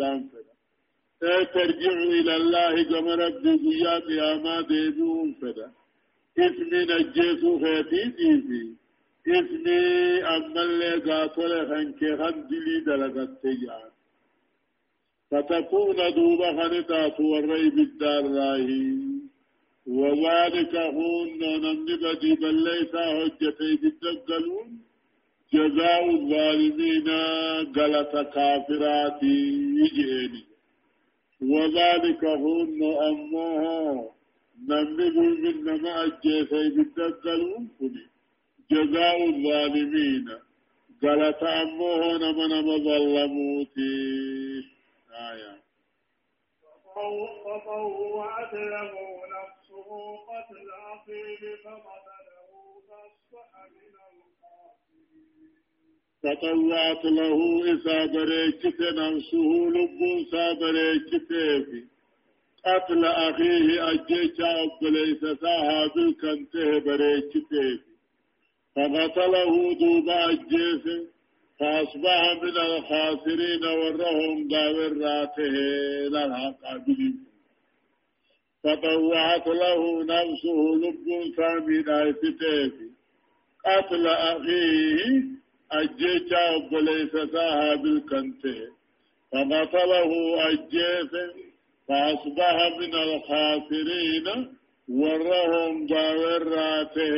فدا ترجع إلى الله كما ربي قياتي أما ديبون فدا اسمي نجيسو خيتي في اسمي أما اللي قاتل خنكي خندلي دلقت تيان فتكون دوبا خنطات والريب الدار راهي. وذلك هون نمني بدي بل ليس حجتي بالدقلون. جزاء الظالمين غلط كافرات يجيني. وذلك هون أمه نمني من ما أجيسي بالدقلون. كني جزاء الظالمين. غلط أمه نمن مظلموتي آية. فطوعت له نفسه قتل أخيه فقتله فأصبح من فطوعت له إسا بريكت نفسه لب سا بريكت في قتل أخيه أجيشا أبليس ساها بالكنته بريكت فقتله دوبا أجيسه فأصبح من الخاسرين ورهم داور راته لها قابلين فطوعت له نفسه لب سامي دايستيف قتل أخيه أجيشا وليس ساها بالكنته فقتله أجيس فأصبح من الخاسرين ورهم داور راته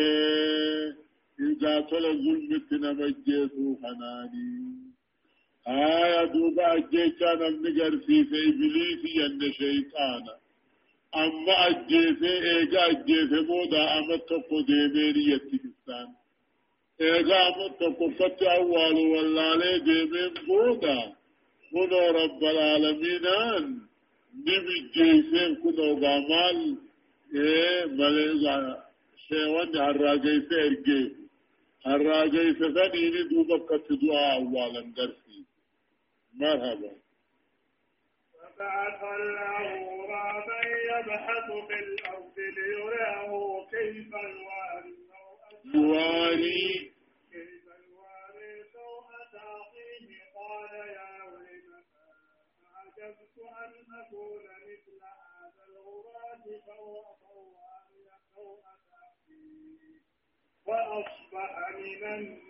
إذا تل ظلم تنمجيسو حناني آية دوبا أجيشا نمنقر في في إبليس ين شيطان أما أجيسي إيجا أجيسي مودا أمت تقو ديميني يتكستان إيجا أمت تقو فتح أول واللالي ديمين مودا۔ منو رب العالمين نمي جيسين كنو غامال إيه مليزا شيوان هراجيسي إرجيسي الراجي سفنين دوبك دعاء أولا درسي. مرحبا. فبعث الله غرابا يبحث في الأرض ليريه كيف الواري يواري كيف الواري سوءة أخيه قال يا ويلتى أعجبت أن أكون مثل هذا الغراب فوأطوعني سوءة وأصبح من الناس.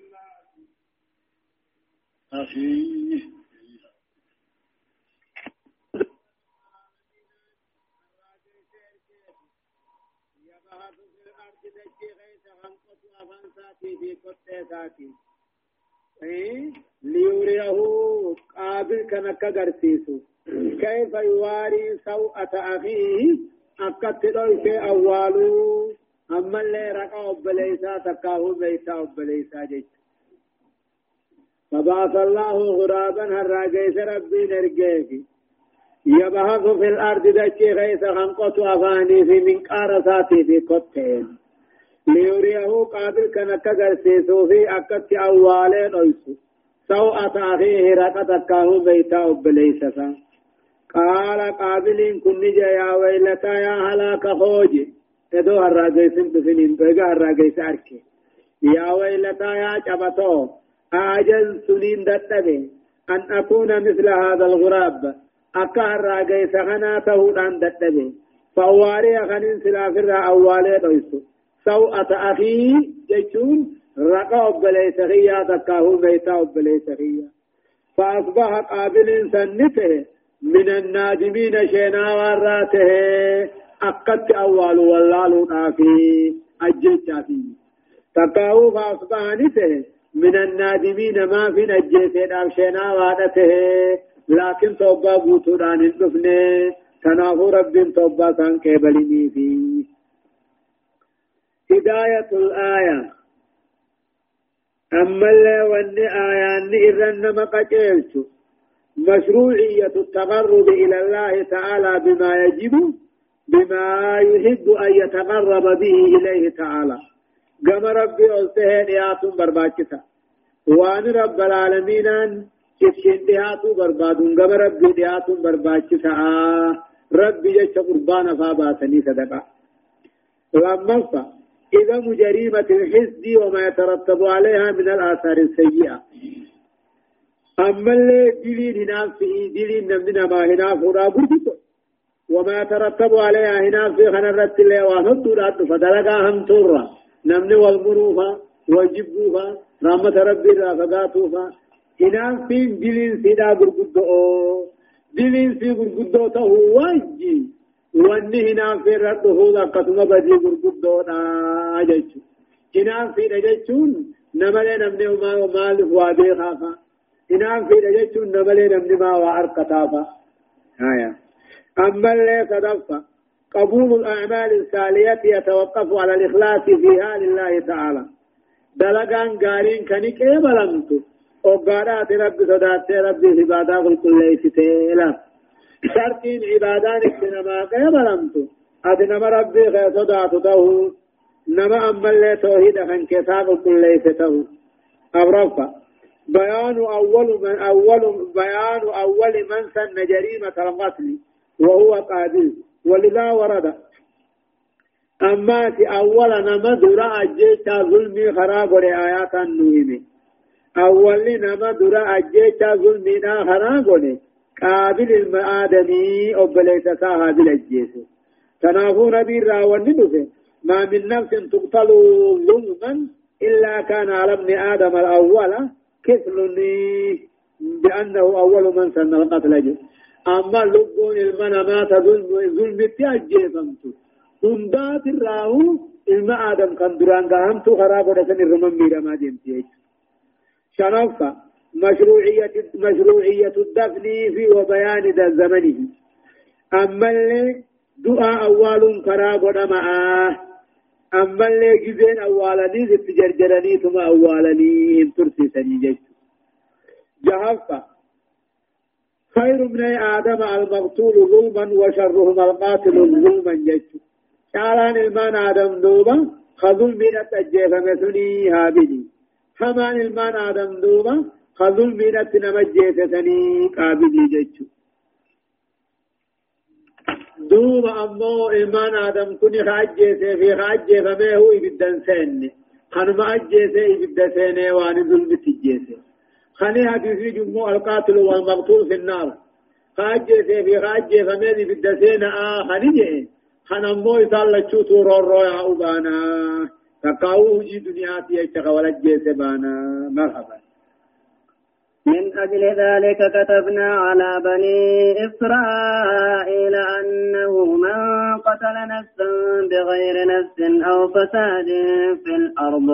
أخي. ليريه قابل كنك غرسيسو كيف يواري سوءة أخيه؟ أكت في أولو. أما اللي رقا أبليسا تكاهو بيتا أبليسا جيت. فبعث الله غرابا هراجيس ربي نرجيك يبحث في الأرض دجي غيث خنقط أفاني في من قارساتي في قطين ليريه قابل كان كغرسيسو في أكت أوالين أيسو سوءة أخيه رقا تكاهو بيتا أبليسا. قال قابل كن يا ويلتا يا هلاك خوجي. تدو هراجيسن بسنين بيغا هراجيس أركي. يا ويلتا يا جبتو أعجل سنين دتبه أن أكون مثل هذا الغراب. أكا هراجيس غنا تهود عن دتبه فأواري خنين سلافر أوالي دويسو. سوءة أخي جيشون رقا أبليس غيا تكاهو بيتا أبليس غيا فأصبح قابل سنته من النادمين شينا وراته. أقت أول والله نافي أجلت في تقاو فأصبحانته من النادمين ما في نجيسين أبشينا وادته لكن توبا بوتوران الدفن تنافو رب توبا كان كيبلني في هداية الآية أما اللي وان آيان إرن مقاجيلت مشروعية التقرب إلى الله تعالى بما يجب بما يحب أن يتقرب به إليه تعالى. قام ربي ألتهن ياتون برباكتا. وأن رب العالمين كفشين دياتو بربادون. قام ربي دياتون برباكتا. ربي جيش قربان فاباتني صدقا. لما إذا جريمة الحزب وما يترتب عليها من الآثار السيئة. أما اللي دلين هنا في دلين نمنا ما هنا فورا برجتو وما ترتب عليها هنا في خنرت اللي وانتو رات فدلقا هم تورا. نمني والمروفا وجبوفا رحمة ربي رافقاتوفا هنا في دلين سيدا برجتو دلين سي برجتو تهو واجي. واني هنا في رات هو قسم بدي برجتو نا أجيش هنا في رجتون نملي نمني وما مال وادي خافا. إنام في رجل نملي نمني ما وأرقطافا آية. أما اللي صدفة قبول الأعمال السالية يتوقف على الإخلاص فيها لله تعالى. دلقان قارين كنك إيه بلمتو وقالات رب صدات ربي عبادة كل ليس تيلا. شرطين عبادان إنما إيه بلمتو أدنما ربي خي صدات تو نما أما اللي توحيد خن كتاب كل ليس تو أبرفا. بيان أول من أول بيان أول من سن جريمة القتل وهو قابل ولذا ورد. أما في أول نما درا أجيتا ظلمي خراب آيات النويمي. أول نما درا أجيتا ظلمي نا خراب قابل المآدمي أبليس ساها بالأجيس تنافو نبي راون ندفه ما من نفس تقتل ظلما إلا كان على ابن آدم الأول. كفلني بأنه أول من سن القتل جي أما لبون المنا مات ظلم تأجيفمت هندات الراهو ilma adam kan duraan gahamtu karaa godhatan irra miidhamaa deemti jechuudha. شنفة مشروعية مشروعية الدفن في وبيان ذا زمنه أما اللي دعاء أول كرا قدما أما اللي جزين أولاني ذي تجرجرني ثم أولاني هم ترسي سنيجي جهفة خير من آدم المقتول ظلما وشرهم القاتل ظلما جيش شعران المان آدم دوبا خذل من التجيف مثني هابني همان المان آدم دوبا خذل من التنمجيف ثني قابلي جيش دوبا أمو إيمان آدم كوني خاجيسي في خاجيسي فما هو إبدان سيني. خنما أجيسي إبدا سيني واني ظلم تجيسي. خني حديثي جمو القاتل والمقتول في النار. خاجيسي في خاجيسي فما إبدا سينا آه خنمو إسال لچوتو رو رو يا أبانا تقاوه جي دنياتي يتخى ولجيسي بانا مرحبا. من أجل ذلك كتبنا على بني إسرائيل أنه من قتل نفسا بغير نفس أو فساد في الأرض.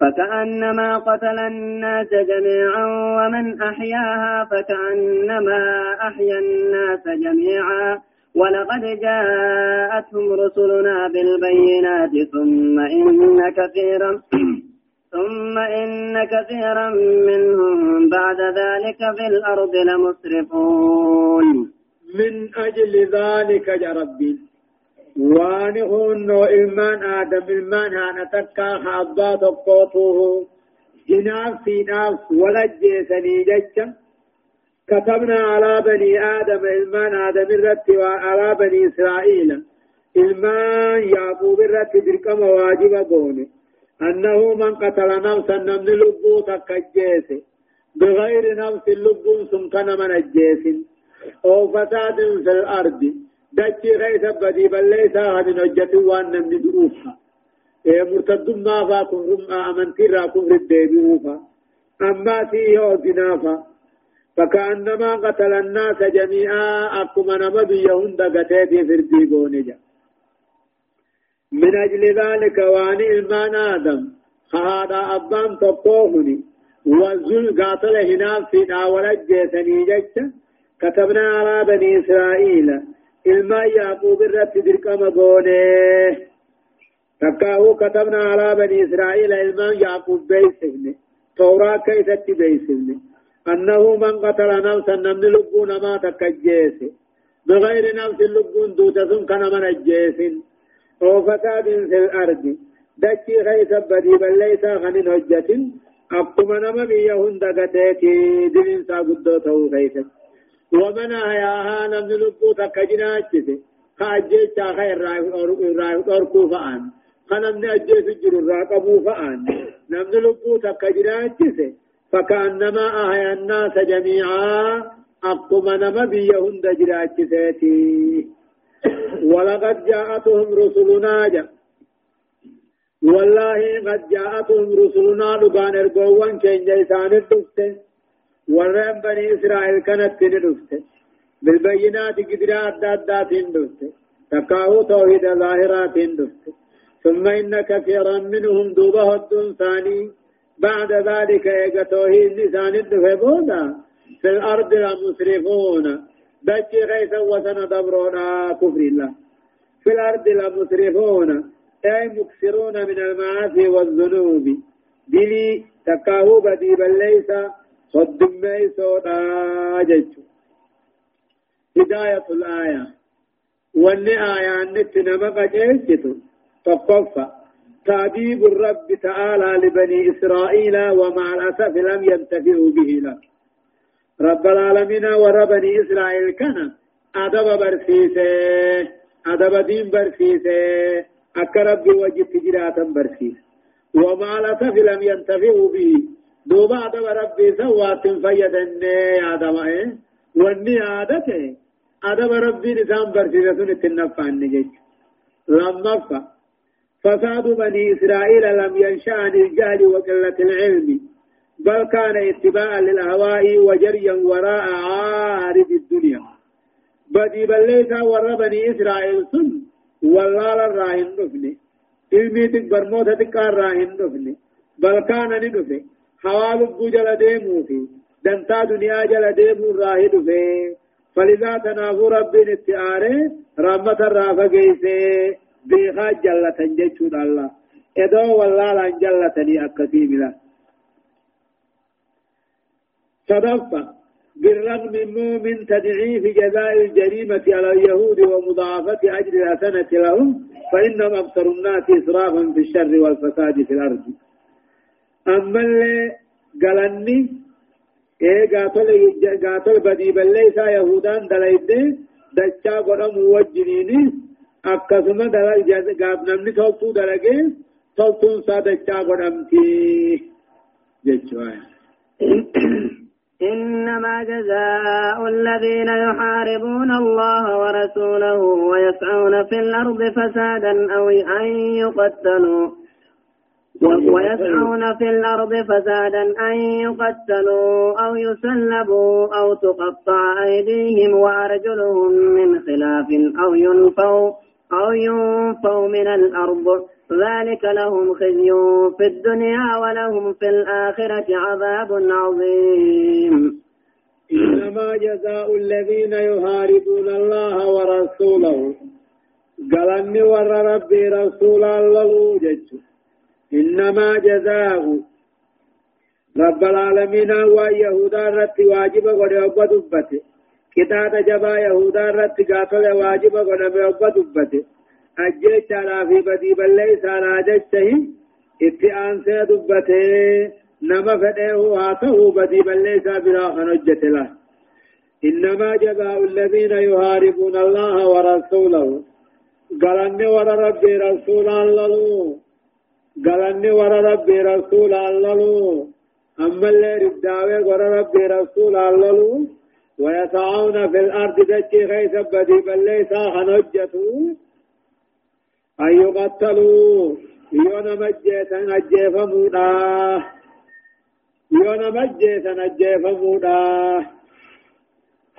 فكأنما قتل الناس جميعا ومن أحياها فكأنما أحيا الناس جميعا. ولقد جاءتهم رسلنا بالبينات ثم إن كثيرا ثم إن كثيرا منهم بعد ذلك في الأرض لمسرفون. من أجل ذلك يا ربي. وانهن إلمان آدم إلمان هانا تكا خابا تقوته جناف في ناف ولجيسني ججا كتبنا على بني آدم إلمان آدم الرت وعلى بني إسرائيل إلمان يعقوب الرت بركم واجب بونه أنه من قتل نفسا نمن لبو تكجيس بغير نفس لبو سمكن من الجيس أو فساد في الأرض دجي غيث بدي بل ليس هذه نجة وان نمن دروفها إيه مرتد ما فاكم رم أمنتي راكم رديبوفا أما فيه زنافا فكأنما قتل الناس جميعا أكما نمد يهند قتيتي في الديبونجا من أجل ذلك وان إلمان آدم هذا أبان تقوهني والزل قاتل هنا في ناولت جيتني جيت كتبنا على بني إسرائيل إلما يعقوب الرت درك مقونه تكاهو كتبنا على بني إسرائيل إلما يعقوب توراة أنه من قتل نفسا نمن لبون ما تكجيس بغير نفس لبون كان من الجيسن أو فساد في الأرض دكي غيث بدي بل ليس غنين أقوم نما بيهن دقتيتي دين ساقدوته غيث ومن أحياها نمن لبو تكجناتي خاجيتا خير رايو أركو فأن. خنمن أجيس جر راقبو فأن. نمن لبو تكجناتي. فكأنما أحيا الناس جميعا أقوم نما بيهن دجراج سيتي ولقد جاءتهم رسلنا جاء والله قد جاءتهم رسلنا لبان ارقوان كين جيسان الدفت. ورم بني إسرائيل كانت تندفت بالبينات قدرات دادات دفت تقاو توحيد ظاهرات دفت ثم إن كثيرا منهم دوبه الدون ثاني بعد ذلك يجا توحيد لسان الدفت في الأرض لمسرفون دجي غيثا وسن دبرونا كفر الله في الأرض لمسرفون أي مكسرون من المعاصي والذنوب دلي تكاهو بديبا ليس صدم ميسونا جج هداية الآية وان آية نتنا مقجيشتو تقفى تعذيب الرب تعالى لبني إسرائيل ومع الأسف لم ينتفعوا به له رب العالمين وربني إسرائيل كان أدب برسيسه أدب دين برسيسه أكا ربي وجدت جراتا برسيس وما لسف لم ينتفعوا به دوبا أدب ربي سوات فيدن يا دمائه واني عادته أدب ربي نسان برسيسة التنفع النجج لما فساد بني إسرائيل لم ينشأ عن الجهل وقلة العلم بل كان اتباعا للأهواء وجريا وراء عارض الدنيا بدي بل ليس ور بني إسرائيل سن والله الراهن نفني علمي تكبر موتة تكار راهن نفني بل كان ندفه حوال جل ديمو في دنتا دنيا جل ديمو راهد في فلذا تنافو ربي نتعاره رحمة الرافة قيسي بيخا جلة جيشون الله ادو والله لأن جلتني أكسيم له صدفة بالرغم من تضعيف جزاء الجريمة على اليهود ومضاعفة أجر الحسنة لهم فإنهم أكثر الناس إسرافا في الشر والفساد في الأرض أما اللي قالني إيه قاتل قاتل بدي بل ليس يهودان دلائد دچا قدم وجنيني أكثم دلائد قاب نمني توتو دلائد توتو سا دچا قدمتي جيشوايا إنما جزاء الذين يحاربون الله ورسوله ويسعون في الأرض فسادا أو أن يقتلوا ويسعون في الأرض فسادا أن يقتلوا أو يسلبوا أو تقطع أيديهم وأرجلهم من خلاف أو ينفوا أو ينفوا من الأرض. ذلك لهم خزي في الدنيا ولهم في الآخرة عذاب عظيم. إنما جزاء الذين يحاربون الله ورسوله. قال ور ربي رسول الله إنما جزاء. رب العالمين ويهودا رت واجب قد أبدبته كتاب جبا يهودا رت قاتل واجب قد أبدبته أجيت على في بدي بل ليس على جته اتئان سيدبته نما فده هاته بدي بل ليس بلا خنجت له إنما جزاء الذين يهاربون الله ورسوله. قالني ور ربي رسول الله. قالني ور ربي رسول الله أما اللي رداوي ور ربي رسول الله ويسعون في الأرض دجي غيث بدي بل ليس خنجته أن يقتلوا يونا مجيسا أجيفمودا يونا مجيسا أجيفمودا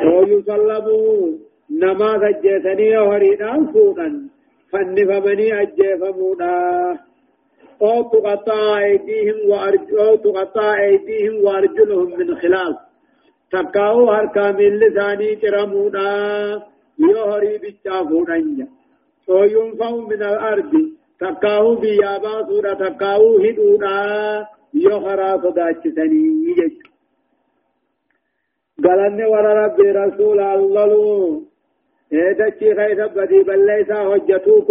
ويصلبوا نما سجيسني هريدان فودا فنفمني أجيفمودا أو تقطع أيديهم وأرج أو أيديهم وأرجلهم من خلاف. تقاو هر كامل لساني كرمودا يهري بيتشافودا وينفع من الأرض تكاو بيابا سورة تكاو هدودا يخرا صداتشتني يجي قالني ورا ربي رسول الله. ايدتشي خيث بدي بل ليس حجتو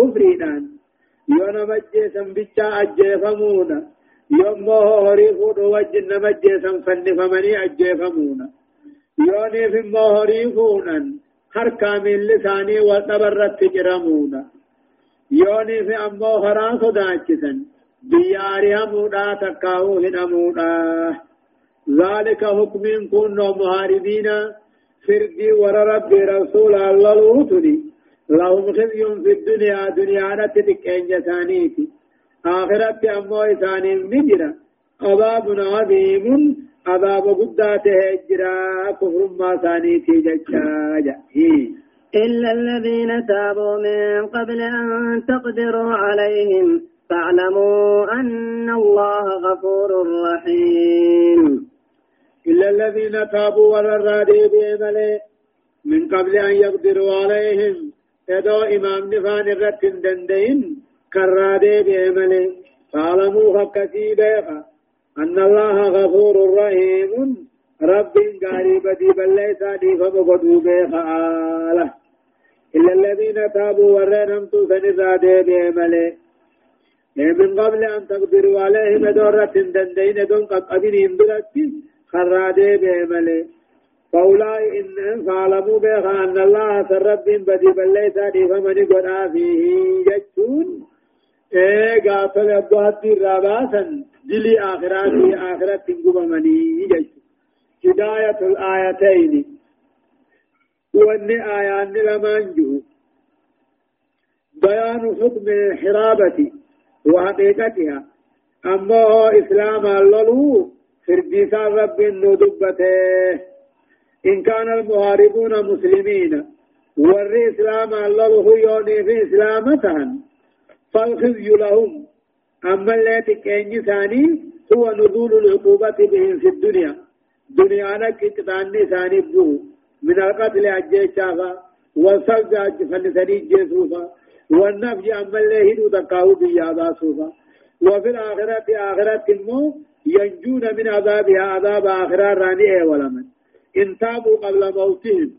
كفرينان يونا مجيسا بيشا أجيفمونا يوم هوري فودو وجن مجيسا فنفمني أجيفمونا يوني في مهوري فونان هر كامل لساني وتبرت جرمونا يوني في أمو خران صداچسن بياري همودا تكاو هنمودا ذلك حكم كنا مهاربين فردي ور ربي رسول الله الوتني لهم خزي في الدنيا دنيا نتتك إنجتانيتي آخرت أمو إساني نجرا عذاب عظيم عذاب قداته هجرا كفر ما ثانيتي ججاجا إلا الذين تابوا من قبل أن تقدروا عليهم فاعلموا أن الله غفور رحيم. إلا الذين تابوا والرادي بإمله من قبل أن يقدروا عليهم يدو إمام نفان الرد دندين كرادي بإمله فاعلموا فكسي بيخا أن الله غفور رحيم رب قريب دي بل ليس دي فمقدوا بيخا آله إلا الذين تابوا ورنمتوا سنرادي بإمله من قبل أن تقدروا عليهم دورة دندين دون قد أبنهم بلتي خرادي بملي فأولئك إن فعلموا بها أن الله سرب بدي بل ليس فمن قد فيه يجتون. إيه قاتل أبوات الراباسا دلي آخرات آخرات تنقب مني يجتون. هداية الآيتين. وأن آيان لمن جو. بيان حكم الحرابة وحقيقتها. أما إسلام اللولو فرديسا رب ندبته إن كان المهاربون مسلمين ور إسلام اللولو يوني في إسلامتهم فالخزي لهم. أما التي كان ثاني هو نزول العقوبة بهم في الدنيا. دنيا لك كتاني ثاني بو. من القتل أجيشافا والسلج فلسني جيسوفا والنفي أما اللي هدو تقاو بيابا سوفا. وفي الآخرة آخرة المو ينجون من عذابها عذاب آخرة رانئة ولمن إن تابوا قبل موتهم.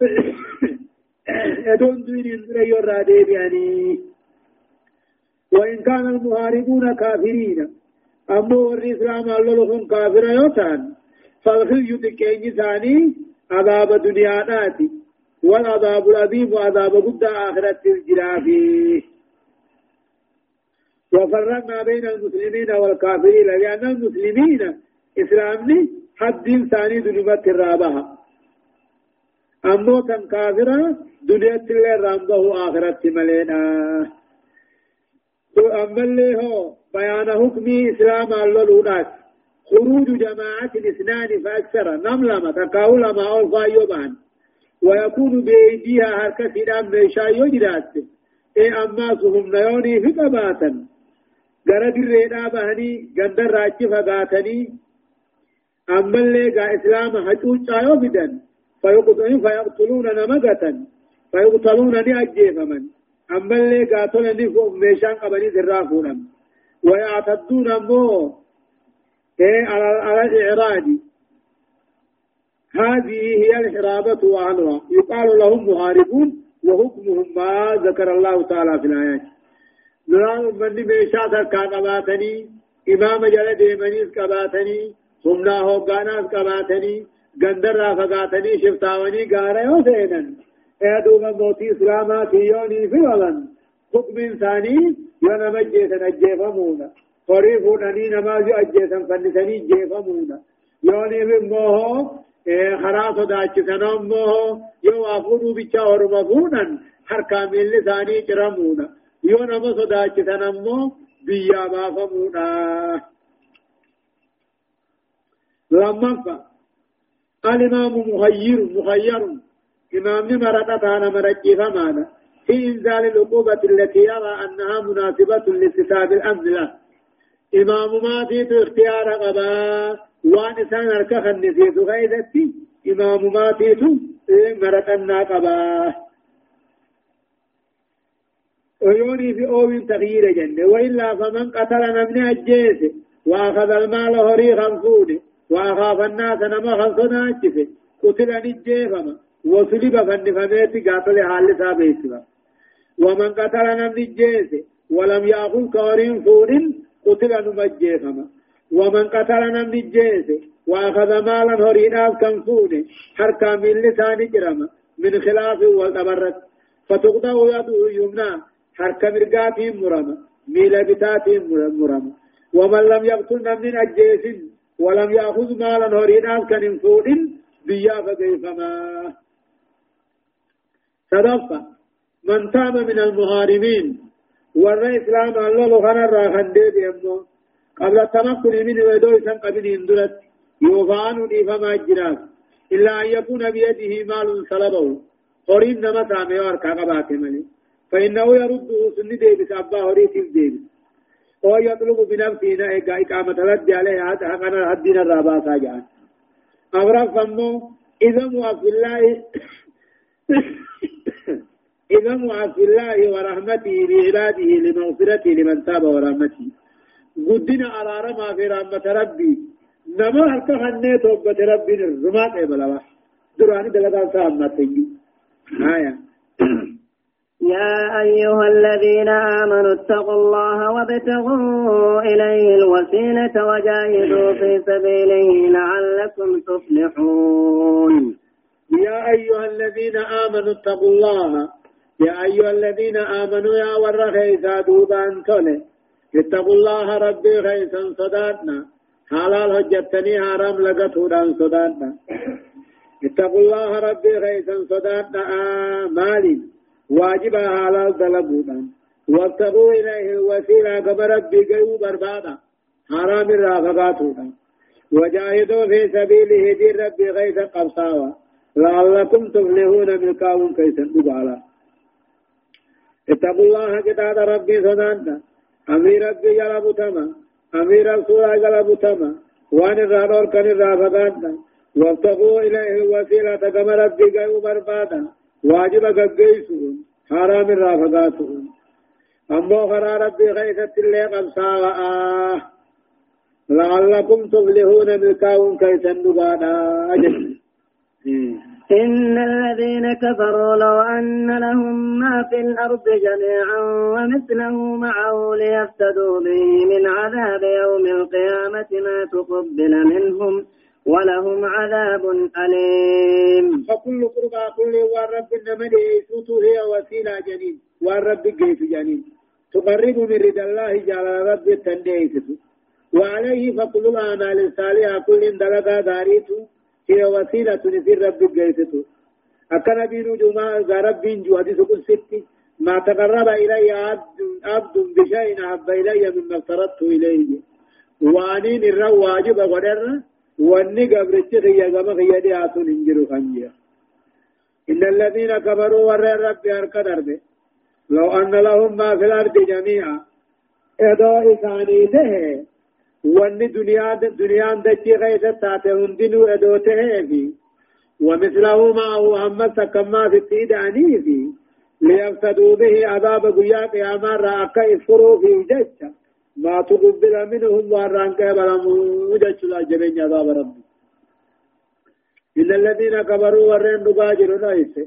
يدون دين ينزل يرى يعني وإن كان المهاربون كافرين. أمو الإسلام اللهم كافر يوتان. فالخزي تكيني ثاني عذاب دنيا ناتي. والعذاب العظيم وعذاب قد آخرة الجرافي. وفرقنا بين المسلمين والكافرين. لأن المسلمين إسلامني حد ثاني دنيا الرابعة أمو تن كافرة دنيا اللي رامبه آخرة ملينا أما اللي هو بيان حكم إسلام اللولونات خروج جماعة الاثنان فأكثر نملما تقاولما أو فايوبان ويكون بأيديها هركة دام ميشا يجرات إيه أما سهم نيوني في قباتا غرد الرئي بهني غندر راجي فقاتني أما اللي قا إسلام حجوج آيو بدن فيقتلون فيقتلون نمقة فيقتلون نأجيف من أما اللي قاتل نفوق ميشان قبني ذرافونا ويعتدون أمو إيه على الإعراض. هذه هي الحرابة وعنها. يقال لهم مهاربون وحكمهم ما ذكر الله تعالى في الآيات. نران من ميشات كاقباتني إمام جل ديمنيس كباتني همنا هوغاناس كباتني گندر را فقاتني شفتاوني غارة يوسينا ايدوما موتي اسلامات يوني في ولن۔ حكم انساني يونا مجيسا اجيفمونا قريفون اني نمازي اجيسا فنساني اجيفمونا يوني في موهو خرا صداچسن امو یو افورو بچا اور مفونن هر کامل لسانی چرمونا یو نم صداچسن امو بیا بافمونا لما الإمام مخير مخير إمام مرتة أنا مرجي فمانا في إنزال العقوبة التي يرى أنها مناسبة لاستتاب الأمن له إمام ما في اختيار قبا وان سان اركا خنسيت غيدتي امام ماتيتو مرقنا قبا ويوني في اوين تغيير جنة وإلا فمن قتل نمن أجيس وأخذ المال هري خمسون وأخاف الناس نما خمسون أجيس قتل نجيفما وصلب فنفميت قاتل حال سابيسما ومن قتل نمن أجيس ولم يأخذ كورين فون قتل نمجيفما ومن قتل نمن جيس وأخذ مالا هريناف كم فونه حركا من لسان جرم. من خلاف والتبرك فتقضى يده يمنى. حركا مرقاتهم مرمى ميل بتاتهم مرمى ومن لم يقتل من الجيس ولم يأخذ مالا هريدان كان فود بيا فكيفما. صدفة من تاب من المهارمين ورى إسلام الله لغنا راخن دي بيمو قبل التمكن من ودو سن قبل اندلت يوفان فما جراس إلا أن يكون بيده مال سلبه قرين نما سامي واركا قبات ملي. فإنه يرده سن ديبس أبا هريت ديبس هو يطلب بنفسه نائقا إقامة رد عليه هذا حقنا الدين الراباسا جان أغرب فمو إذا في الله إذا في الله ورحمته بعباده لمغفرته لمن تاب ورحمته. قدنا على رمى في رحمة ربي. نما هل كهنة توبة ربي الرمات إبلا. دراني دلقان سامة تنجي آية. يا أيها الذين آمنوا اتقوا الله وابتغوا إليه الوسيلة وجاهدوا في سبيله لعلكم تفلحون. يا أيها الذين آمنوا اتقوا الله. يا أيها الذين آمنوا يا ور خيسا دوبان تولي اتقوا الله ربي خيسا صداتنا حلال حجتني حرام لقتودان صداتنا اتقوا الله ربي خيسا صداتنا آه مالي واجبا حلال دلبودان وابتغوا إليه الوسيلة كما ربي قيو بربادا حرام الرافقاتودان وجاهدوا في سبيله دين ربي خيسا قبصاوا لعلكم تفلحون ملكاهم كيسا دبالا اتقوا الله كتاب ربي صدانتا أمير ربي جلب تما. أمير رسول جلب تما. وأن الرادور كان الرافقانتا وابتغوا إليه الوسيلة كما ربي قيو بربادا واجب قيسون حرام الرافقاتون أمو خرا ربي غيثت اللي وآه لعلكم تفلحون ملكاهم كيسا نبادا أجل إن الذين كفروا لو أن لهم ما في الأرض جميعا ومثله معه ليفتدوا به من عذاب يوم القيامة ما تقبل منهم ولهم عذاب أليم. فكل قربى كل والرب النمر يسوت هي وسيلة جنين. والرب جيس جنين. تقرب من رضا الله جل رب التنديس وعليه فكل الأعمال الصالحة كل دلقا داريته هي وسيلة في رب جيسته أكن بين جماعة رب جو سكون ستي ما تقرب إلي عبد, عبد بشيء أحب إلي مما افترضت إليه. وانين الرو واجب واني قبرت خيا كما خيا دي آتون انجرو خنجيا إن الذين كفروا ور رب أركدر لو أن لهم ما في الأرض جميعا إدو إساني ده واني دنيا دنيا دچي غيث تاته هندنو ادوته في ومثله معه هم كما في التيد في ليفتدوا به عذاب قيا قياما راك يفروا في ججة ما تقبل منهم واران كبرمو جج لا جبين عذاب ربي. إن الذين كبروا ورين نباجر نايسه